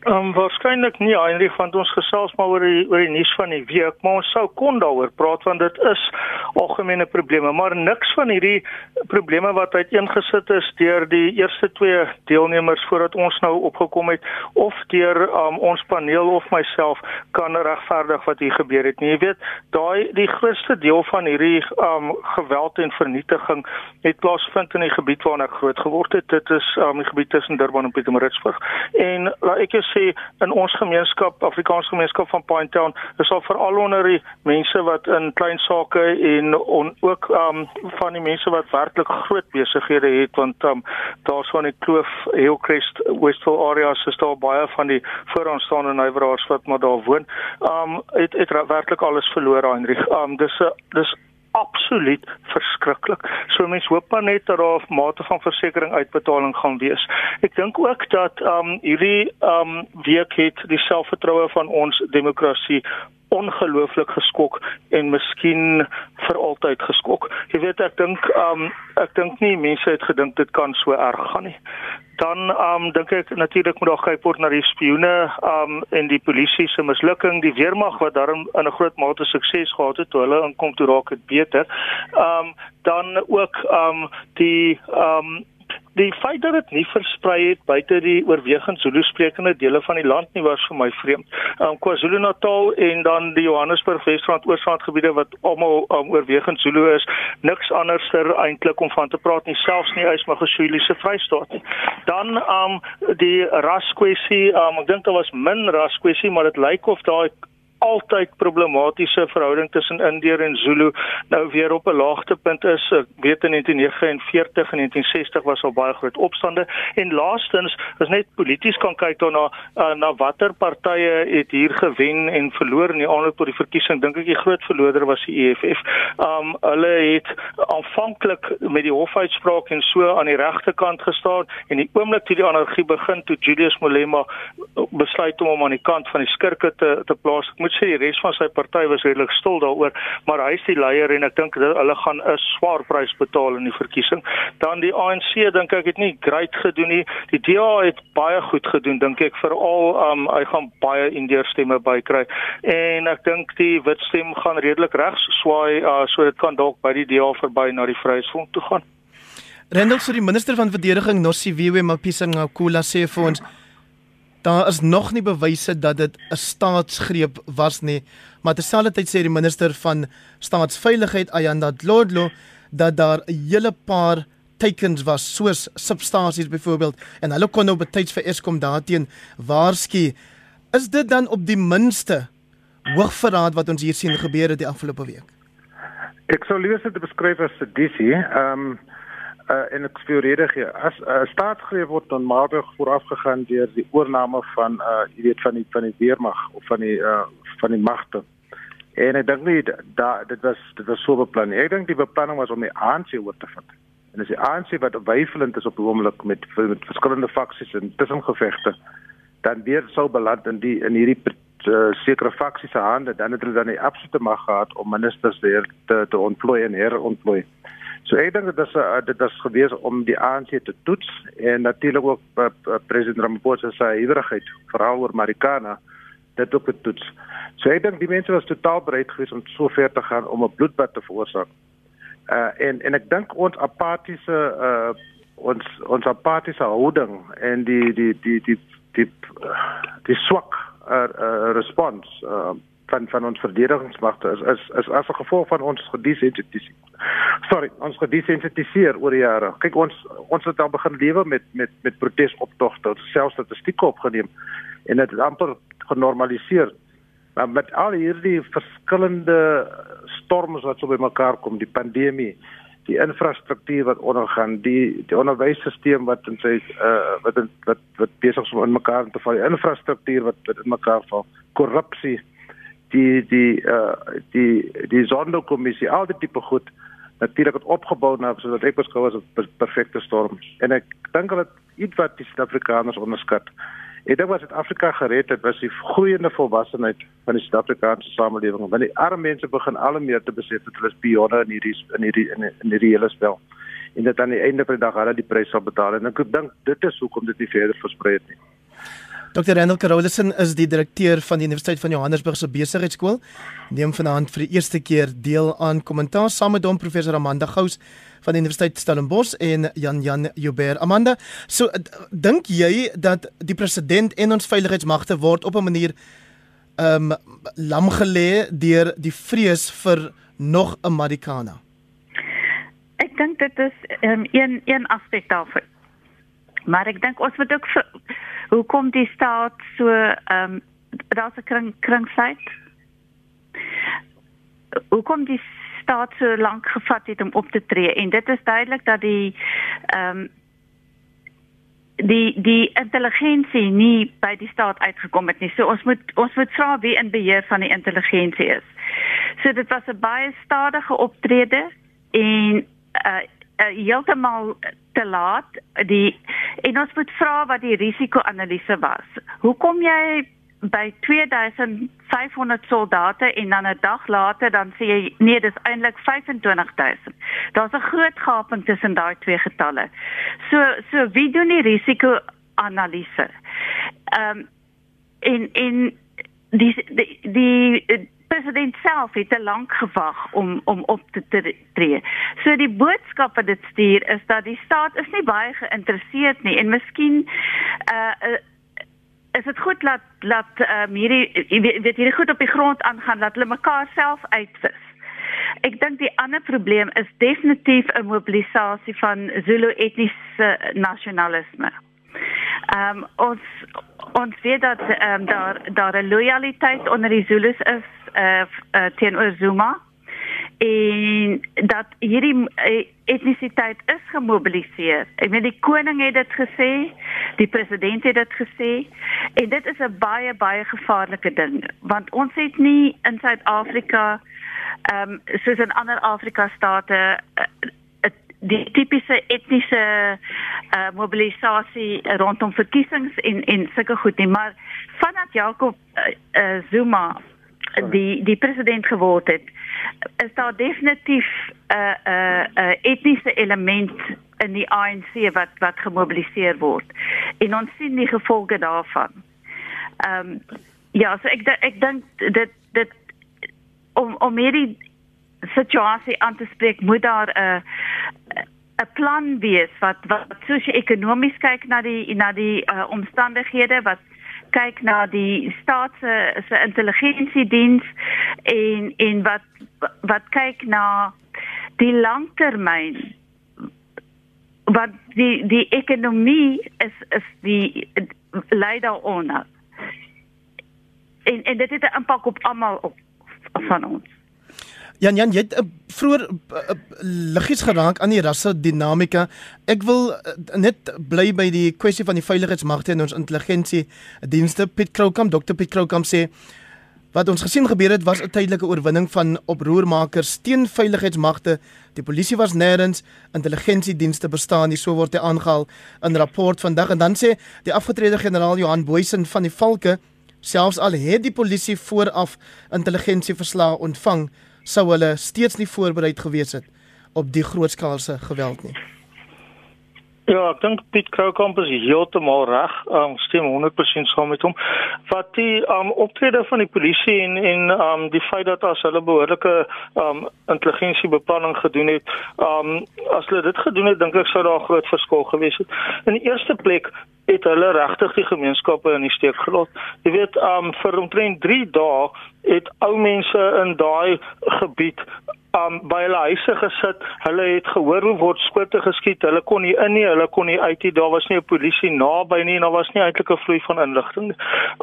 Ehm um, waarskynlik nie Heinrich want ons gesels maar oor die oor die nuus van die week, maar ons sou kon daaroor praat want dit is algemene probleme, maar niks van hierdie probleme wat uiteengesit is deur die eerste twee deelnemers voordat ons nou opgekom het of deur um, ons paneel of myself kan regverdig wat hier gebeur het nie. Jy weet, daai die grootste deel van hierdie um, geweld en vernietiging het plaasvind in die gebied waar ek groot geword het. Dit is um, die gebied tussen Durban en Pietermaritzburg. En laat ek sê in ons gemeenskap, Afrikaanse gemeenskap van Pinetown, is al veral onder die mense wat in klein sake en on, ook um van die mense wat werklik groot besighede het want um daar's van die Kloof Hillcrest Westville areas is daar baie van die vooraanstaande nywerheids wat maar daar woon. Um het het werklik alles verloor Heinrich. Um dis 'n dis absoluut verskriklik. So mense hoop maar net dat daar 'n mate van versekerings uitbetaling gaan wees. Ek dink ook dat um hierdie um week het die selfvertroue van ons demokrasie ongelooflik geskok en miskien vir altyd geskok. Jy weet ek dink um ek dink nie mense het gedink dit kan so erg gaan nie. Dan um dink ek natuurlik moet daar kyk word na die spioene um en die polisie se mislukking, die weermag wat daarin in 'n groot mate sukses gehad het toe hulle inkom toe raak dit beter. Um dan ook um die um Die feit dat dit nie versprei het buite die oorwegend Zulu sprekende dele van die land nie was vir my vreemd. Um KwaZulu-Natal en dan die Johannesburg Wesrand Oosrand gebiede wat almal um, oorwegend Zulu is, niks anderster eintlik om van te praat nie, selfs nie eens Magashule se Vrystaat nie. Dan um die raskwessie, um ek dink daar was min raskwessie, maar dit lyk of daai altyd problematiese verhouding tussen Indeer en Zulu nou weer op 'n laagtepunt is. Ek weet in 1949 en 1960 was al baie groot opstande en laastens as net polities kan kyk daarna uh, na watter partye het hier gewen en verloor in die aanloop tot die verkiesing dink ek die groot verloder was die EFF. Um hulle het aanvanklik met die hofuitspraak en so aan die regte kant gestaan en die oomblik toe die anargie begin toe Julius Malema besluit om hom aan die kant van die skurke te te plaas. Ek moet sê die res van sy party was redelik stil daaroor, maar hy is die leier en ek dink hulle gaan 'n swaar prys betaal in die verkiesing. Dan die ANC dink ek het nie great gedoen nie. Die DA het baie goed gedoen dink ek veral um hy gaan baie indeerstemme bykry en ek dink die witstem gaan redelik regs swaai uh, so dit kan dalk by die DA verby na die Vryheidsfront toe gaan. Rendel sê die minister van verdediging Nosiviwe Mapisa Ngakula sê vir ons daar is nog nie bewyse dat dit 'n staatsgreep was nie, maar terselfdertyd sê die minister van staatsveiligheid Ayanda Dlodlo dat daar 'n hele paar teikens was soos substasies byvoorbeeld en hulle kon nou betyds vir Eskom daarteen waarsku. Is dit dan op die minste hoogverraad wat ons hier sien gebeur het die afgelope week? Ek sou liewer dit beskryf as sedisie. Ehm um, uh, en ek speur redig hier. As 'n uh, staatsgreep word dan maandag vooraf gegaan deur die oorneem van uh jy weet van die van die weermag of van die uh van die magte. En ek dink nie da dit was dit was so beplan. Ek dink die beplanning was om die ANC oor te vat. En as die ANC wat wyfelend is op die oomblik met, met verskillende faksies en tussengevegte dan weer sou beland in die in hierdie uh, sekere faksies se hande, dan het hulle dan die absolute mag gehad om ministers weer te te ontplooi en herontplooi. So ek dink dit is uh, dit is gewees om die ANC te toets en natuurlik ook uh, president Ramaphosa se hyderigheid veral oor Marikana dit ook te toets. So ek dink die mense was totaal bereid geweest om so ver te gaan om 'n bloedbad te veroorsaak. Uh en en ek dink ons apatiese uh ons ons apatiese houding en die die die die die die, die swak uh, uh, respons uh, van van ons verdedigingsmagte is is is as 'n gevolg van ons gedesensitiseer. Sorry, ons gedesensitiseer oor die jare. Kyk ons ons het dan begin lewe met met met protesoptogte, selfs statistieke opgeneem en dit het amper genormaliseer. Maar met al hierdie verskillende storms wat so bymekaar kom, die pandemie, die infrastruktuur wat ondergaan, die die onderwysstelsel wat in sy uh wat in, wat wat besig is om in mekaar te val, die infrastruktuur wat, wat in mekaar val, korrupsie, die die uh die die sonderkommissie, al die tipe goed natuurlik het opgebou na sodat ek beskou as 'n perfekte storm. En ek dink dat iets wat die Suid-Afrikaners onderskat. Ek dink wat Suid-Afrika gered het, was die groeiende volwassenheid van die Suid-Afrikaanse samelewing. Want die arme mense begin al meer te besef dat hulle is pionne in hierdie in hierdie in, in hierdie hele spel. En dat aan die einde van die dag hulle die prys sal betaal. En ek dink dit is hoekom dit nie verder versprei het nie. Dr. Randall Carolison is die direkteur van die Universiteit van Johannesburg se Besigheidsskool. Neem vanaand vir die eerste keer deel aan kommentaar saam met hom professor Amanda Gous van die Universiteit Stellenbosch en Jan Jan Joubert. Amanda, so dink jy dat die president en ons veiligheidsmagte word op 'n manier ehm um, lam gelê deur die vrees vir nog 'n Marikana? Ek dink dit is um, een een aspek daarvan. Maar ek dink ons moet ook vir, hoekom die staat so ehm um, daar's 'n kring kringsheid. Hoekom die staat so lank gevat het om op te tree en dit is duidelik dat die ehm um, die die intelligensie nie by die staat uitgekom het nie. So ons moet ons moet vra wie in beheer van die intelligensie is. So dit was 'n baie stadige optrede en uh, uh heeltemal te laat die en ons moet vra wat die risiko-analise was. Hoekom jy by 2500 soldate en dan 'n dag later dan sê jy nee dis eintlik 25000. Daar's 'n groot gaping tussen daai twee getalle. So so wie doen die risiko-analise? Ehm um, en en die die, die president self het te lank gewag om om op te tree. So die boodskap wat dit stuur is dat die staat is nie baie geïnteresseerd nie en miskien uh, uh is dit goed dat dat um, hierdie weet hierdie goed op die grond aangaan dat hulle mekaar self uitwis. Ek dink die ander probleem is definitief 'n mobilisasie van Zulu etniese nasionalisme. Ehm um, ons ons weet dat ehm um, daar daar 'n lojaliteit onder die Zulus is uh, uh teenoor Zuma en dat hierdie uh, etnisiteit is gemobiliseer. Ek meen die koning het dit gesê, die president het dit gesê en dit is 'n baie baie gevaarlike ding want ons het nie in Suid-Afrika ehm um, soos in ander Afrika state uh, die tipiese etniese uh, mobilisasie rondom verkiesings en en sulke goed nie maar vandat Jacob uh, uh, Zuma die die president geword het is daar definitief 'n uh, 'n uh, uh, etniese element in die ANC wat wat gemobiliseer word en ons sien die gevolge daarvan. Ehm um, ja, so ek ek dink dit dit om om hierdie situasie aan te spreek moet daar 'n uh, 'n plan wees wat wat sosio-ekonomies kyk na die na die uh, omstandighede wat kyk na die staat se se intelligensiediens en en wat wat kyk na die langtermyn wat die die ekonomie is is die lei daaronder. En en dit het 'n impak op almal op van ons. Jan Jan, jy het uh, vroeër uh, liggies geraak aan die rasse dinamika. Ek wil uh, net bly by die kwessie van die veiligheidsmagte en ons intelligensie dienste. Piet Kroukam, Dr Piet Kroukam sê wat ons gesien gebeur het was 'n tydelike oorwinning van oproermakers teen veiligheidsmagte. Die polisie was nêrens, intelligensiedienste bestaan nie, so word hy aangehaal in 'n rapport vandag en dan sê die afgetrede generaal Johan Boysen van die Valke selfs al het die polisie vooraf intelligensieverslae ontvang, sou hulle steeds nie voorberei gewees het op die grootskaalse geweld nie. Ja, ek dink Piet Kroukamp is heeltemal reg. Um stem 100% saam met hom. Wat die um optrede van die polisie en en um die feit dat as hulle behoorlike um intelligensiebeplanning gedoen het, um as hulle dit gedoen het, dink ek sou daar groot verskil gewees het. In die eerste plek het hulle regtig die gemeenskappe in die steek gelaat. Jy weet, um vir omtrent 3 dae het ou mense in daai gebied um by hulle huise gesit. Hulle het gehoor hoe word skote geskiet. Hulle kon nie in nie, hulle kon nie uit nie. Daar was nie 'n polisie naby nie en daar was nie eintlik 'n vloei van inligting nie.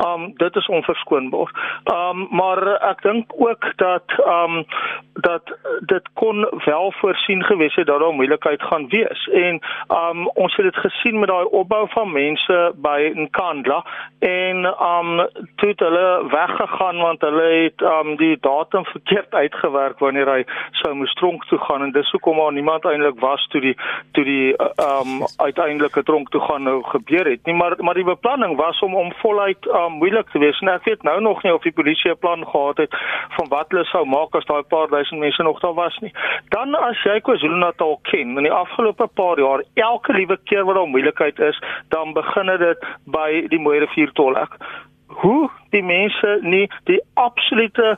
Um dit is onverskoonbaar. Um maar ek dink ook dat um dat dit kon wel voorsien gewees het dat daar moeilikheid gaan wees. En um ons het dit gesien met daai opbou van mense by Nkandla en um toe het hulle weggegaan want hulle het um die datum verkeerd uitgewerk wanneer hy sou moes tronk toe gaan en dis hoekom maar niemand eintlik was toe die toe die um, uiteindelike tronk toe gaan nou gebeur het nie. Maar maar die beplanning was om om voluit um, moeilik te wees en ek weet nou nog nie of die polisie 'n plan gehad het van wat hulle sou maak as daai paar duisend mense nog daar was nie. Dan as jy KwaZulu-Natal ken in die afgelope paar jaar elke liewe keer wat daar moeilikheid is dan begin dit by die Mooi rivier tolhek hoe die mense nie die absolute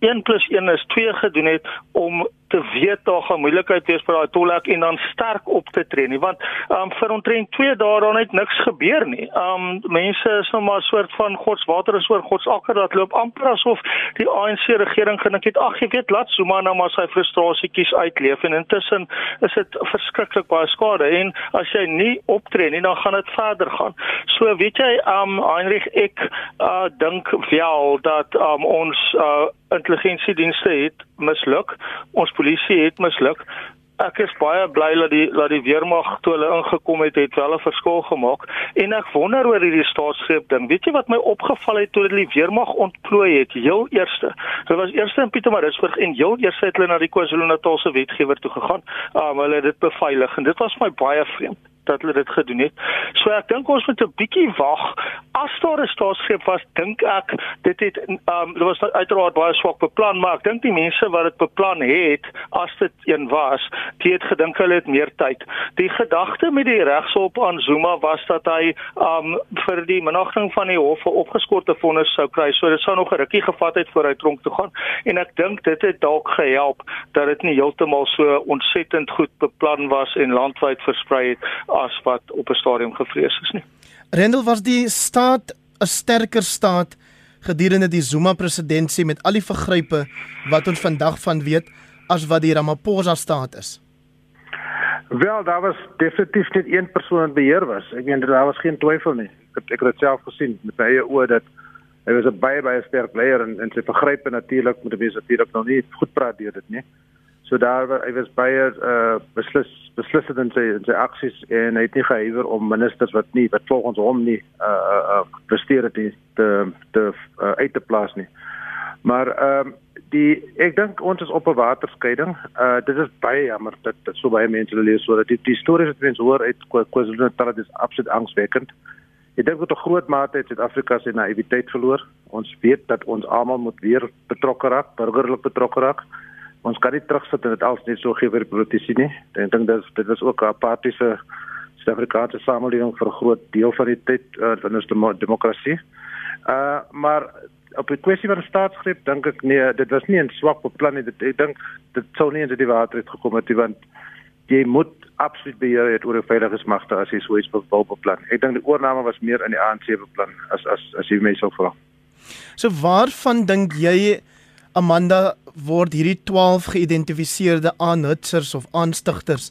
1 + 1 is 2 gedoen het om te weet daar gaan moeilikheid wees vir daai tolhek en dan sterk op te tree nie want um, vir omtrent 2 dae dan het niks gebeur nie. Um mense is nou maar 'n soort van godswater is oor godsakker dat loop amper asof die ANC regering gedink het ag jy weet laat Zuma nou maar sy frustrasietjies uitleef en intussen is dit verskriklik baie skade en as jy nie optree nie dan gaan dit verder gaan. So weet jy um Heinrich ek uh, dink wel dat um ons uh, intelligensiedienste het misluk. Ons polisie het misluk. Ek is baie bly dat die dat die weermag toe hulle ingekom het het wel 'n verskil gemaak en ek wonder oor hierdie staatsgreep ding. Weet jy wat my opgeval het toe hulle die weermag ontplooi het? Heel eerste. Dit was eerste in Pietermaritzburg en heel eerste het hulle na die KwaZulu-Natalse wetgewer toe gegaan. Um, hulle het dit beveilig en dit was my baie vreemd dat hulle dit gedoen het. So ek dink ons moet 'n bietjie wag. As daar 'n staatsgreep was, dink ek dit het ehm um, dit was uiteraard baie swak beplan, maar ek dink die mense wat dit beplan het, as dit een was, het gedink hulle het meer tyd. Die gedagte met die regsop aan Zuma was dat hy ehm um, vir die minagting van die hof 'n opgeskorte vonnis sou kry. So dit sou nog 'n rukkie gevat het voor hy tronk toe gaan en ek dink dit het dalk gehelp dat dit nie heeltemal so ontsettend goed beplan was en landwyd versprei het as wat op 'n stadium gevrees is nie. Rendel was die staat 'n sterker staat gedurende die Zuma presidentskap met al die vergrype wat ons vandag van weet as wat die Ramaphosa staat is. Wel, daar was definitief net een persoon wat beheer was. Ek meen daar was geen twyfel nie. Ek het ek het dit self gesien met my eie oë dat hy was 'n baie baie sterk leier en en sy vergrype natuurlik moet wees natuurlik nog nie goed praat deur dit nie. So daar hy was baie uh beslis beslissend in sy in sy aksies en hy het nie gehuiwer om ministers wat nie wat volgens hom nie uh uh presteer het te te uh, uit te plaas nie. Maar ehm uh, die ek dink ons is op 'n waterskeiding. Uh dit is baie jammer dat, dat so baie mense lees so dat die, die stories wat mense hoor uit KwaZulu-Natal is absoluut angswekkend. Ek dink tot 'n groot mate het Suid-Afrika sy naïwiteit verloor. Ons weet dat ons almal moet weer betrokke raak, burgerlik betrokke raak ons kan nie terugsit en dit als net so gee vir politici nie. Ek dink dit dit was ook 'n apatiese Suid-Afrikaanse samelewing vir 'n groot deel van die tyd uh, van ons dem demokrasie. Uh maar op die kwessie van staatsgreep dink ek nee, dit was nie 'n swak beplan nie. Dit, ek dink dit sou nie in die water het gekom het want jy moet absoluut beheer het oor die veiligheidsmagte as jy so iets wil beplan. Ek dink die oorname was meer in die ANC beplan as as as jy my sou vra. So waarvan dink jy Amanda word hierdie 12 geïdentifiseerde aanhitsers of aanstigters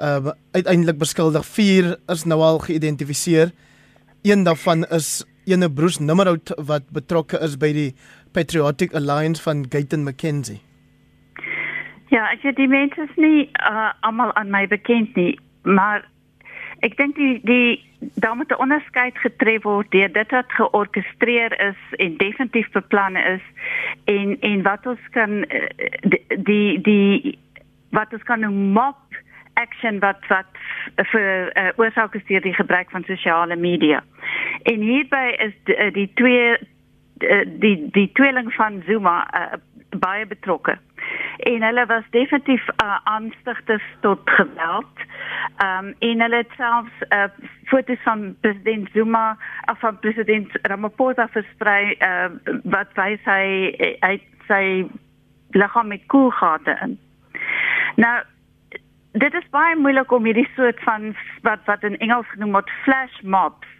uh uiteindelik beskuldig. 4 is nou al geïdentifiseer. Een daarvan is ene Bruce Nimmerhout wat betrokke is by die Patriotic Alliance van Gayton McKenzie. Ja, ek weet die mense is nie uh, almal aan my bekend nie, maar ek dink die die daar moet 'n onderskeid getref word deur dit wat georkestreer is en definitief beplan is en en wat ons kan uh, die die, die wat ons kan mob action wat wat vir uh, oorsake is deur die gebruik van sosiale media. En hierby is die, uh, die twee die die tweeling van Zuma uh, baie betrokke. En hulle was definitief uh, aanstigters tot geweld. Ehm um, en hulle het selfs uh, foto's van president Zuma of van president Ramaphosa versprei uh, wat wys hy hy sy liggaam met koelgate in. Nou dit is baie moeilik om hierdie soort van wat wat in Engels genoem word flash mobs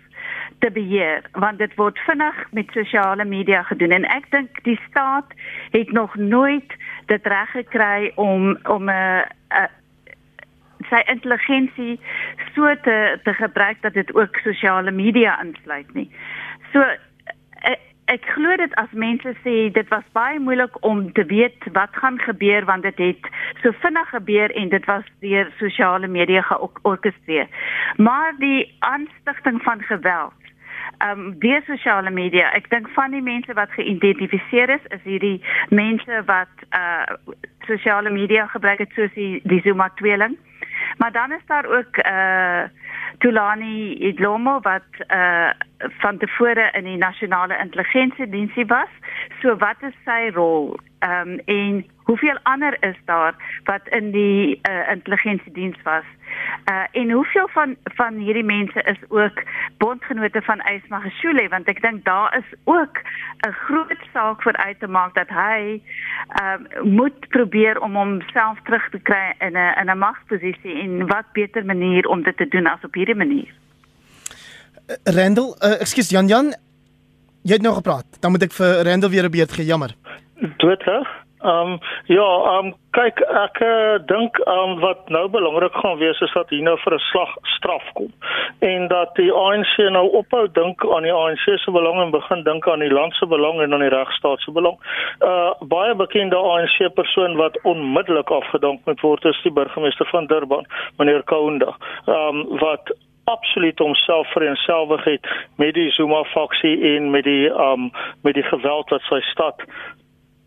te beheer want dit word vinnig met sosiale media gedoen en ek dink die staat het nog nooit dit reg gekry om om 'n uh, uh, sy intelligensie so te te gebruik dat dit ook sosiale media insluit nie. So ek, glo dit as mense sê dit was baie moeilik om te weet wat gaan gebeur want dit het so vinnig gebeur en dit was deur sosiale media georkestreer. Maar die aanstigting van geweld ehm um, deur sosiale media. Ek dink van die mense wat geïdentifiseer is, is hierdie mense wat uh sosiale media gebruik het soos die, die Zuma tweeling. Maar dan is daar ook uh Tulani Idlomo wat uh van tevore in die nasionale intelligensiediensie was. So wat is sy rol? Ehm um, en hoeveel ander is daar wat in die uh, intelligensiediens was? Uh en hoeveel van van hierdie mense is ook bondgenote van Ysmagashule want ek dink daar is ook 'n groot saak vir uit te maak dat hy ehm uh, moet probeer om homself terug te kry in 'n in 'n magsposisie en wat beter manier om dit te doen as op hierdie manier. Uh, Randall, uh, ekskuus Jan Jan, jy het nou gepraat. Dan moet ek vir Randall weer 'n beurt gee, jammer. Doet hè? Ehm um, ja, ehm um, kyk ek uh, dink ehm um, wat nou belangrik gaan wees is dat hier nou vir 'n slag straf kom en dat die ANC nou ophou dink aan die ANC se belang en begin dink aan die land se belang en aan die regstaat se belang. Uh baie bekende ANC persoon wat onmiddellik afgedank moet word is die burgemeester van Durban, meneer Kaunda. Ehm um, wat absoluut homself vereensgewig het met die Zuma faksie en met die um met die geweld wat sy stad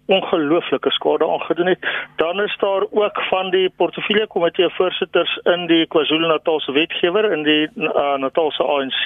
ongelooflike skade aangedoen het. Dan is daar ook van die portefeulje komitee voorsitters in die KwaZulu-Natal se wetgewer in die uh, Natal se ANC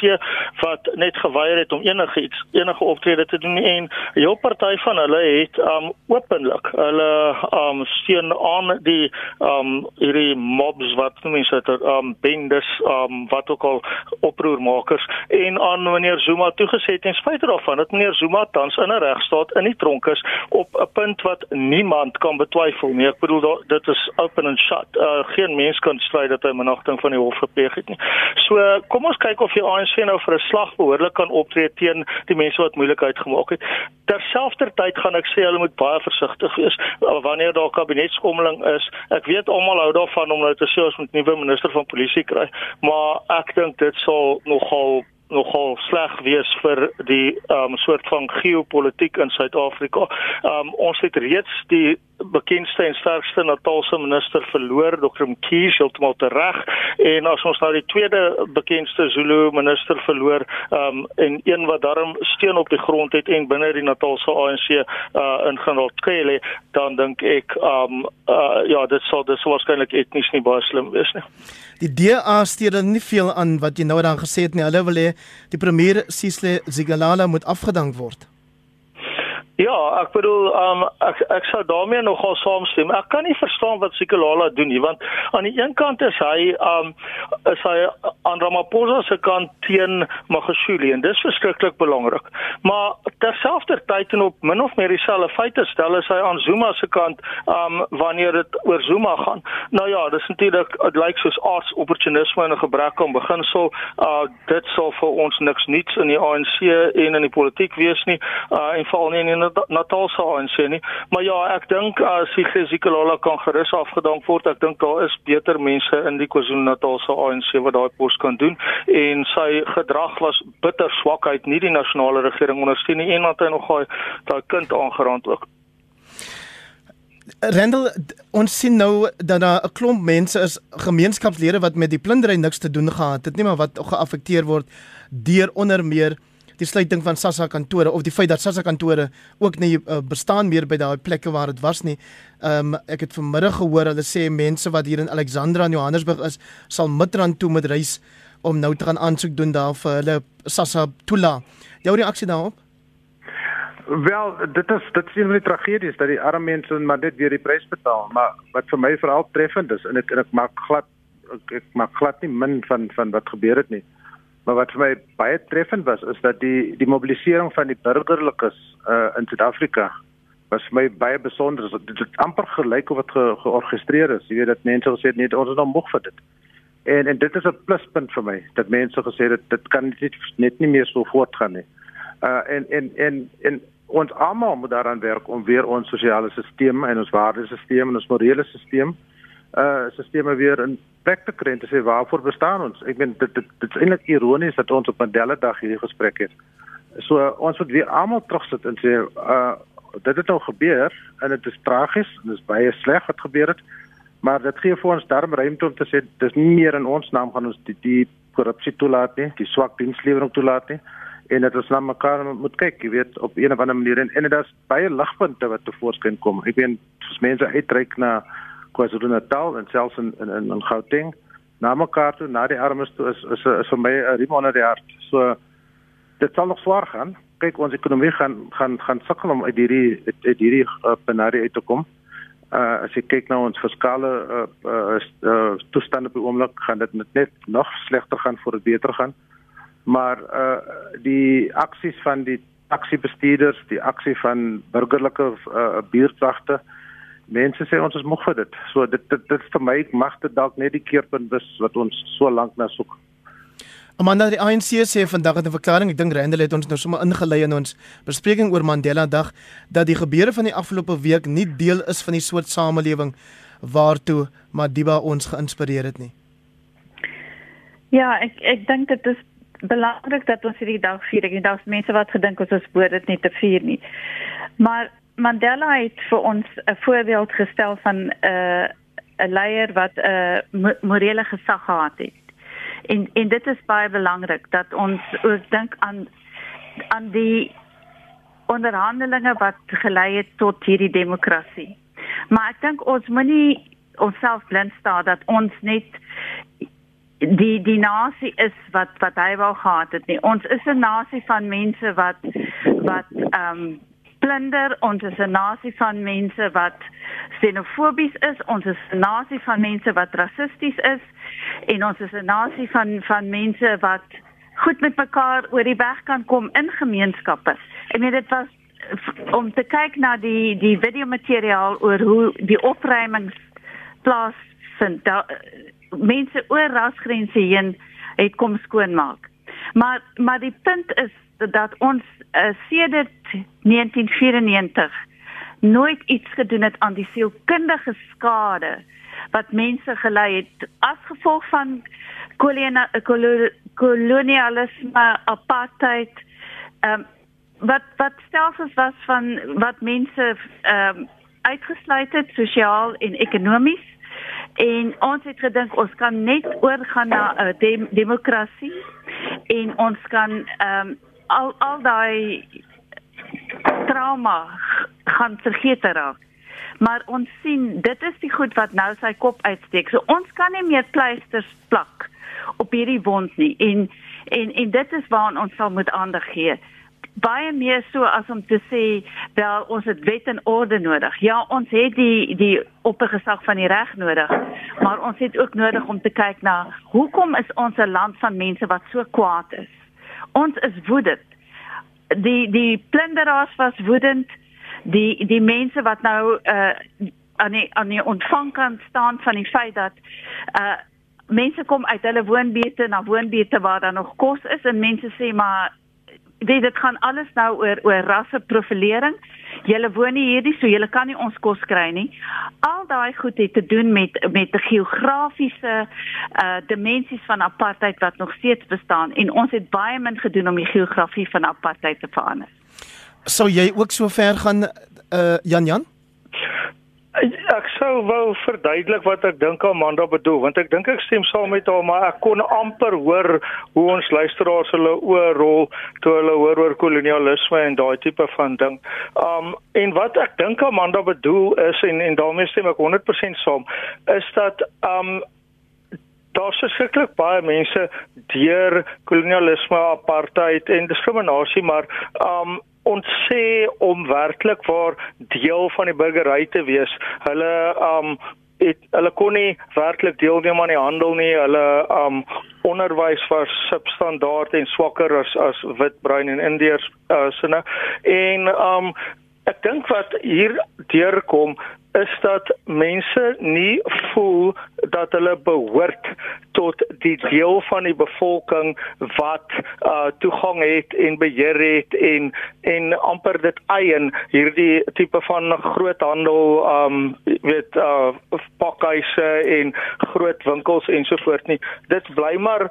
wat net geweier het om enige iets enige optrede te doen en 'n heel party van hulle het um openlik hulle um steun aan die um hierdie mobs wat mense het um bendes um wat ook al oproermakers en aan meneer Zuma toegesê ten spyte daarvan dat meneer Zuma tans in 'n regstaat in die tronk is op 'n punt wat niemand kan betwyfel nie. Ek bedoel dit is open and shut. Uh, geen mens kan stry dat hy managting van die hof gepleeg het nie. So kom ons kyk of die ANC nou vir 'n slag behoorlik kan optree teen die mense wat moeilikheid gemaak het. Terselfdertyd gaan ek sê hulle moet baie versigtig wees wanneer daar kabinetskommeling is. Ek weet almal hou daarvan om nou te sê ons moet nuwe minister van polisie kry, maar ek dink dit sal nogal nogal sleg wees vir die um soort van geopolitiek in Suid-Afrika. Um ons het reeds die bekendste en sterkste Natalse minister verloor, Dr. Mkhize, heeltemal reg. En as ons nou die tweede bekendste Zulu minister verloor, um en een wat darm steen op die grond het en binne die Natalse ANC uh in Generaal Tshele, dan dink ek um uh ja, dit sal dis waarskynlik etnies nie baie slim wees nie. Die DA steur nie veel aan wat jy nou dan gesê het nie. Hulle wil hê die premier Sisile Zigalala moet afgedank word. Ja, ek bedoel, um, ek ek sou daarmee nogal saamstem. Ek kan nie verstaan wat Sikolala doen nie, want aan die een kant is hy um is hy aan Ramaphosa se kant teen Magashule en dis verskriklik belangrik. Maar terselfdertyd en op min of meer dieselfde feite stel is hy aan Zuma se kant um wanneer dit oor Zuma gaan. Nou ja, dis natuurlik dit lyk soos arts opportunisme en 'n gebrek aan beginsel. Uh dit sal vir ons niks nuuts in die ANC en in die politiek wees nie. Uh en veral nie in KwaZulu-Natal se ANC nie. Maar ja, ek dink as uh, Sigelala kan gerus afgedank word, ek dink daar is beter mense in die KwaZulu-Natal se ANC wat daai pos kan doen en sy gedrag was bitter swakheid, nie die nasionale regering ondersteun nie en wat hy nog daai daai kind aangeraand ook. Rendel ons sien nou dat daar 'n klomp mense is gemeenskapslede wat met die plundering niks te doen gehad het nie maar wat geaffekteer word deur onder meer die sluiting van Sassa kantore of die feit dat Sassa kantore ook nie uh, bestaan meer by daai plekke waar dit was nie. Ehm um, ek het vanmiddag gehoor hulle sê mense wat hier in Alexandra in Johannesburg is sal Midrand toe met reis om nou te gaan aansoek doen daar vir hulle Sassa Tula. Jou reaksie daarop? Wel, dit is dit is 'n van die tragedies dat die arme mense maar net weer die prys betaal, maar wat vir my veral treffend is en ek en ek maak glad ek, ek maak glad nie min van van wat gebeur het nie. Maar wat vir my baie treffend was is dat die die mobilisering van die burgerlikes uh, in Suid-Afrika was vir my baie besonder. Dit het amper gelyk of dit ge, georgestreer is. Jy weet dat mense gesê het nee, ons is nou moeg vir dit. En en dit is 'n pluspunt vir my dat mense gesê het dit kan net net nie meer so voortgaan nie. Uh en en en en ons almal moet daaraan werk om weer ons sosiale stelsel en ons waardesisteem en ons morele stelsel uh sisteme weer in plek te kry en te sê waarvoor bestaan ons? Ek meen dit dit, dit is eintlik ironies dat ons op Mandela Dag hierdie gesprek het. So uh, ons moet weer almal terugsit en sê uh dit het nou gebeur en dit is tragies en dit is baie sleg wat gebeur het. Maar dit gee vir ons darm ruimte om te sê dis nie meer in ons naam gaan ons die, die korrupsie toelaat nie, die swak dienslewering toelaat nie en dit ons na mekaar moet kyk, jy weet, op 'n of ander manier en en dit is baie ligpunte wat tevoorskyn kom. Ek as mense uitreik na KwaZulu-Natal en selfs in in in Gauteng, na mekaar toe, na die armes toe is is is vir my 'n riem onder die hart. So dit sal nog swaar gaan. Kyk, ons ekonomie gaan gaan gaan sukkel om uit hierdie uit hierdie uh, penarie uit te kom. Uh as jy kyk na ons fiskale uh, uh, uh toestande op die oomblik, gaan dit net nog slegter gaan voor dit beter gaan maar uh die aksies van die taksibestuurders, die aksie van burgerlike uh, buurtwagte, mense sê ons is moeg vir dit. So dit dit, dit vir my mag dit dalk net die keerpunt wees wat ons so lank na soek. Amanda die ANC sê vandag in 'n verklaring, ek dink Randall het ons nou sommer ingelei in ons bespreking oor Mandela Dag dat die gebeure van die afgelope week nie deel is van die soort samelewing waartoe Madiba ons geïnspireer het nie. Ja, ek ek dink dit is belangrik dat ons hierdie dag vier. Ek dink mense wat gedink ons is behoort dit nie te vier nie. Maar Mandela het vir ons 'n voorbeeld gestel van 'n uh, 'n leier wat 'n uh, morele gesag gehad het. En en dit is baie belangrik dat ons ook dink aan aan die onderhandelinge wat gelei het tot hierdie demokrasie. Maar ek dink ons moenie onsself blind staar dat ons net die die nasie is wat wat hy wou gehad het nie. Ons is 'n nasie van mense wat wat ehm um, plunder, ons is 'n nasie van mense wat xenofobies is, ons is 'n nasie van mense wat rassisties is en ons is 'n nasie van van mense wat goed met mekaar oor die weg kan kom in gemeenskappe. Meen dit was om te kyk na die die videomateriaal oor hoe die opruimings plaasvind. Daar mense oor rasgrense heen het kom skoonmaak. Maar maar die punt is dat ons uh, sedert 1994 nooit iets gedoen het aan die sielkundige skade wat mense gelei het as gevolg van kolonialisme, apartheid, ehm um, wat wat stelsels was van wat mense ehm um, uitgesluit het sosiaal en ekonomies. En ons het gedink ons kan net oorgaan na 'n uh, dem demokrasie en ons kan ehm um, al al daai trauma gaan vergeet raak. Maar ons sien dit is die goed wat nou sy kop uitsteek. So ons kan nie meer pleisters plak op hierdie wond nie en en en dit is waar ons sal moet aandag gee baie meer so as om te sê wel ons het wet en orde nodig. Ja, ons het die die oppergesag van die reg nodig, maar ons het ook nodig om te kyk na hoekom is ons 'n land van mense wat so kwaad is. Ons is woedend. Die die plunderaars was woedend. Die die mense wat nou uh aan die aan die ontvangkant staan van die feit dat uh mense kom uit hulle woonbuurte na woonbuurte waar daar nog kos is en mense sê maar weet dit gaan alles nou oor oor rasseprofilering julle woon nie hierdie so julle kan nie ons kos kry nie. Al daai goed het te doen met met die geografiese uh dimensies van apartheid wat nog steeds bestaan en ons het baie min gedoen om die geografie van apartheid te verander. Sou jy ook so ver gaan uh Jan Jan? Sou wou verduidelik wat ek dink Amanda bedoel want ek dink ek stem saam met haar maar ek kon amper hoor hoe ons luisteraars hulle oorrol toe hulle hoor oor kolonialisme en daai tipe van ding. Um en wat ek dink Amanda bedoel is en en daarmee stem ek 100% saam is dat um Daar's sekerlik baie mense deur kolonialisme, apartheid en diskriminasie, maar um ons sê om werklik waar deel van die burgery te wees. Hulle um het hulle kon nie werklik deelneem aan die handel nie. Hulle um onderwys was substandaard en swakker as as wit, bruin en indiërs uh, sinne. En um ek dink wat hier deurkom is dat mense nie voel dat hulle behoort tot die deel van die bevolking wat uh toegang het en beheer het en en amper dit eien hierdie tipe van groothandel um weet uh pakhuise en groot winkels ensovoorts nie. Dit bly maar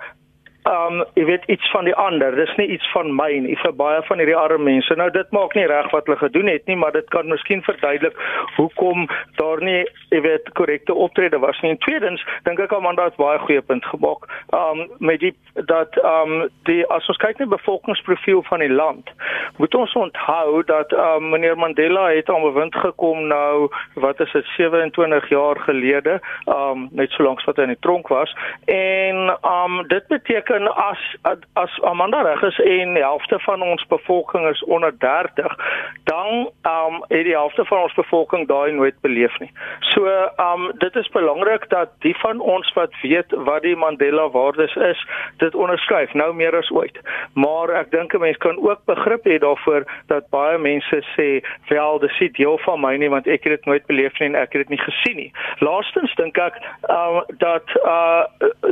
um jy weet iets van die ander. Dis nie iets van my nie. Vir baie van hierdie arme mense. Nou dit maak nie reg wat hulle gedoen het nie maar dit kan miskien verduidelik hoekom daar nie jy weet korrekte optrede was nie. En tweedens dink ek Amanda het baie goeie punt gemaak um met die dat um die as ons kyk na bevolkingsprofiel van die land moet ons onthou dat um meneer Mandela het aan bewind gekom nou wat is dit 27 jaar gelede um net so lank as wat hy in die tronk was. En um dit beteken beteken as as Amanda reg is en die helfte van ons bevolking is onder 30, dan um het die helfte van ons bevolking daai nooit beleef nie. So um dit is belangrik dat die van ons wat weet wat die Mandela waardes is, dit onderskryf nou meer as ooit. Maar ek dink 'n mens kan ook begrip hê daarvoor dat baie mense sê, "Wel, dis nie deel van my nie want ek het dit nooit beleef nie en ek het dit nie gesien nie." Laastens dink ek um dat uh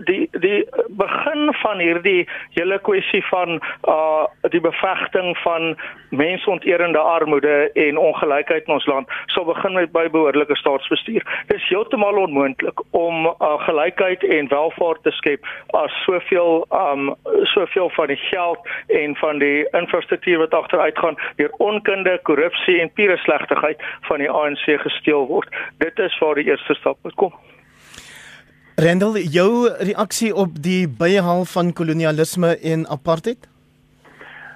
die die begin van van hierdie hele kwessie van uh die bevegting van mensonterende armoede en ongelykheid in ons land sal begin met by behoorlike staatsbestuur. Dit is heeltemal onmoontlik om uh, gelykheid en welvaart te skep as soveel um soveel van die geld en van die infrastruktuur wat agteruit gaan deur onkunde, korrupsie en pure slegtigheid van die ANC gesteel word. Dit is waar die eerste stap moet kom. Rendel, jou reaksie op die byhaal van kolonialisme en apartheid?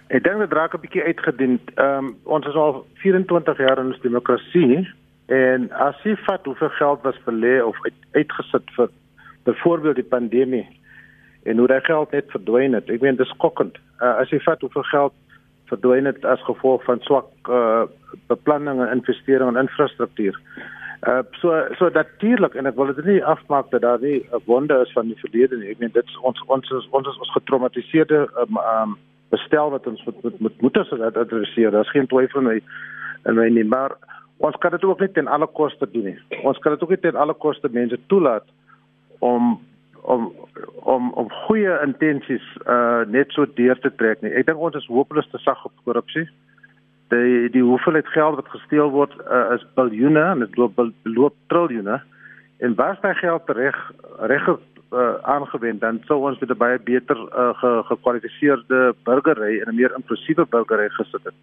Ek dink dit raak 'n bietjie uitgedien. Ehm um, ons is al 24 jaar in ons demokrasie en as jy vat hoeveel geld was belê of uit, uitgesit vir byvoorbeeld die pandemie en hoe daai geld net verdwyn het. Ek meen dit is skokkend. Uh, as jy vat hoeveel geld verdwyn het as gevolg van swak uh, beplanning en investering in infrastruktuur. Uh so so natuurlik en ek wil dit nie afmaak dat daar nie 'n wonde is van die verlede nie. Ek meen dit is ons ons is, ons is ons getraumatiseerde um, um bestel wat ons moet moet moet as dit adresseer. Daar's geen twyfel nie en my nie, maar ons kan dit ook nie ten alle koste doen nie. Ons kan dit ook nie ten alle koste mense toelaat om om om om goeie intensies uh net so deur te trek nie. Ek dink ons is hopeloos te sag op korrupsie die die hoeveelheid geld wat gesteel word uh, is biljoene en dit loop loop triljoene en was daai geld reg reg uh, aangewend dan sou ons met 'n baie beter uh, ge, gekwalifiseerde burgery en 'n meer inklusiewe burgery gesit het.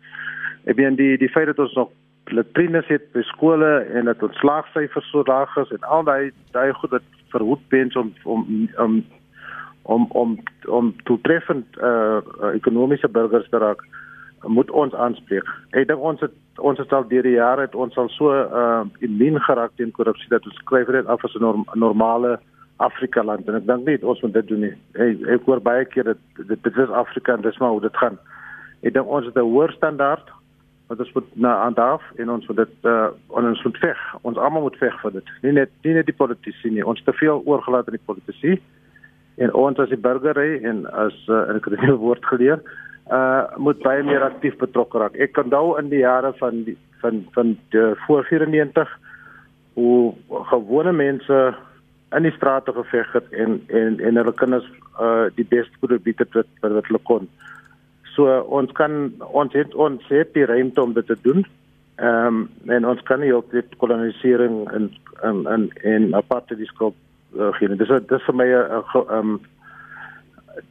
Ek meen die die feit dat ons nog latrines het by skole en dat ons slaagsyfers so laag is en al daai daai goed wat verhoed wens om om om om om om toetreffend uh, ekonomiese burgers te raak. Uh, moet ons aanspreek. Ek dink ons het ons het al deur die jare het ons al so uh immuun geraak teen korrupsie dat ons skryf dit af as 'n norm, normale Afrika land en ek dink nie ons moet dit doen nie. Hey, ek hoor baie keer dat dit dit is Afrika en dis maar hoe dit gaan. Ek dink ons het 'n hoër standaard wat ons moet na aan daarf en ons moet dit uh ons moet veg. Ons almal moet veg vir dit. Nie net nie net die politici nie. Ons te veel oorgelaat aan die politici en ons as die burgery en as uh, ek het 'n woord geleer uh moet baie meer aktief betrokke raak. Ek kan onthou in die jare van die, van van die voor 94 hoe gewone mense in die strate geveg het en en en hulle kinders uh die beste probeer het wat wat hulle kon. So ons kan ons het ons het die ruimte om dit te doen Ehm um, en ons kan nie op dit kolonisering en en en en aparte diskop uh, gee. Dis dis vir my 'n uh, ehm um,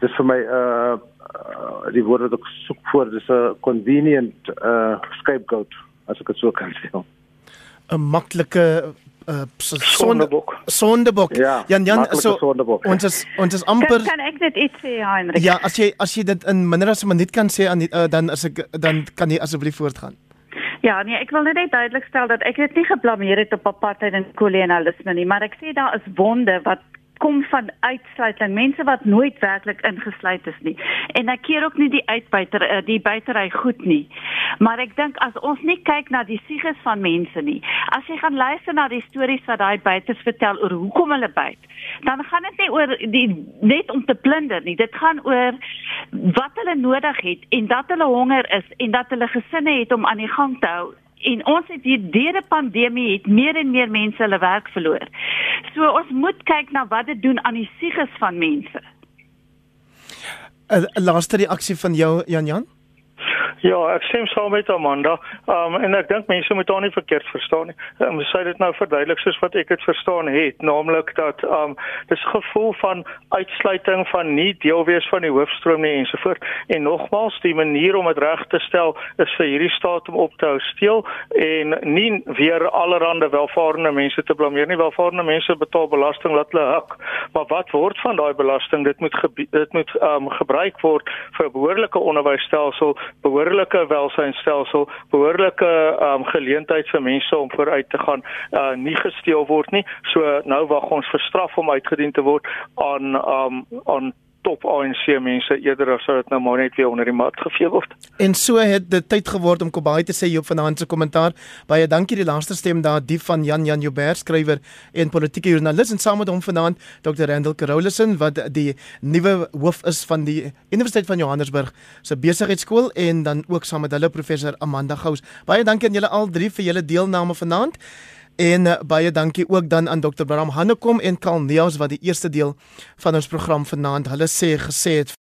dis vir my uh, uh, die woord wat ek soek voor dis 'n convenient uh, scapegoat as ek dit so kan sê. 'n maklike uh, Sondebok. Sondebok. Ja, Jan Jan so sondebok, ja. ons is ons is amper Kan, kan ek net iets sê, Heinrich? Ja, as jy as jy dit in minder as 'n minuut kan sê aan uh, dan as ek dan kan jy asseblief voortgaan. Ja, nee, ek wil net duidelik stel dat ek dit nie geblameer het op apartheid en kolonialisme nie, maar ek sê daar is wonde wat kom van uitsluiting, mense wat nooit werklik ingesluit is nie. En ek keer ook nie die uitbuiter eh, die buitery goed nie. Maar ek dink as ons nie kyk na die sieges van mense nie, as jy gaan luister na die stories wat daai buiters vertel oor hoekom hulle byt, dan gaan dit nie oor die net om te plunder nie. Dit gaan oor wat hulle nodig het en dat hulle honger is en dat hulle gesinne het om aan die gang te hou en ons het hier deur 'n pandemie het meer en meer mense hulle werk verloor. So ons moet kyk na wat dit doen aan die sieges van mense. 'n Laaste reaksie van jou Jan Jan? Ja, ek stem saam met Amanda. Um en ek dink mense moet haar nie verkeerd verstaan nie. Um sy het dit nou verduidelik soos wat ek dit verstaan het, naamlik dat um dis gevoel van uitsluiting van nie deel wees van die hoofstroom nie ensovoort. En nogmaals, die manier om dit reg te stel is vir hierdie staat om op te hou steel en nie weer allerhande welvarende mense te blameer nie. Welvarende mense betaal belasting laat hulle hak. Maar wat word van daai belasting? Dit moet dit moet um gebruik word vir 'n behoorlike onderwysstelsel, behoorlike behoorlike welsynstelsel, behoorlike um, geleentheid vir mense om vooruit te gaan, uh, nie gesteel word nie. So nou wag ons vir straf om uitgedien te word aan um, aan top ANC mense eerder as dit nou maar net weer onder die mat gevee word. En so het dit tyd geword om Kobai te sê Joop vanaand se kommentaar. Baie dankie die laaste stem daar die van Jan Jan Joubert skrywer en politieke joernalis en saam met hom vanaand Dr. Randall Carolison wat die nuwe hoof is van die Universiteit van Johannesburg se besigheidskool en dan ook saam met hulle professor Amanda Gous. Baie dankie aan julle al drie vir julle deelname vanaand. En uh, baie dankie ook dan aan Dr. Bram Hannekom en Karl Neus wat die eerste deel van ons program vanaand hulle sê gesê het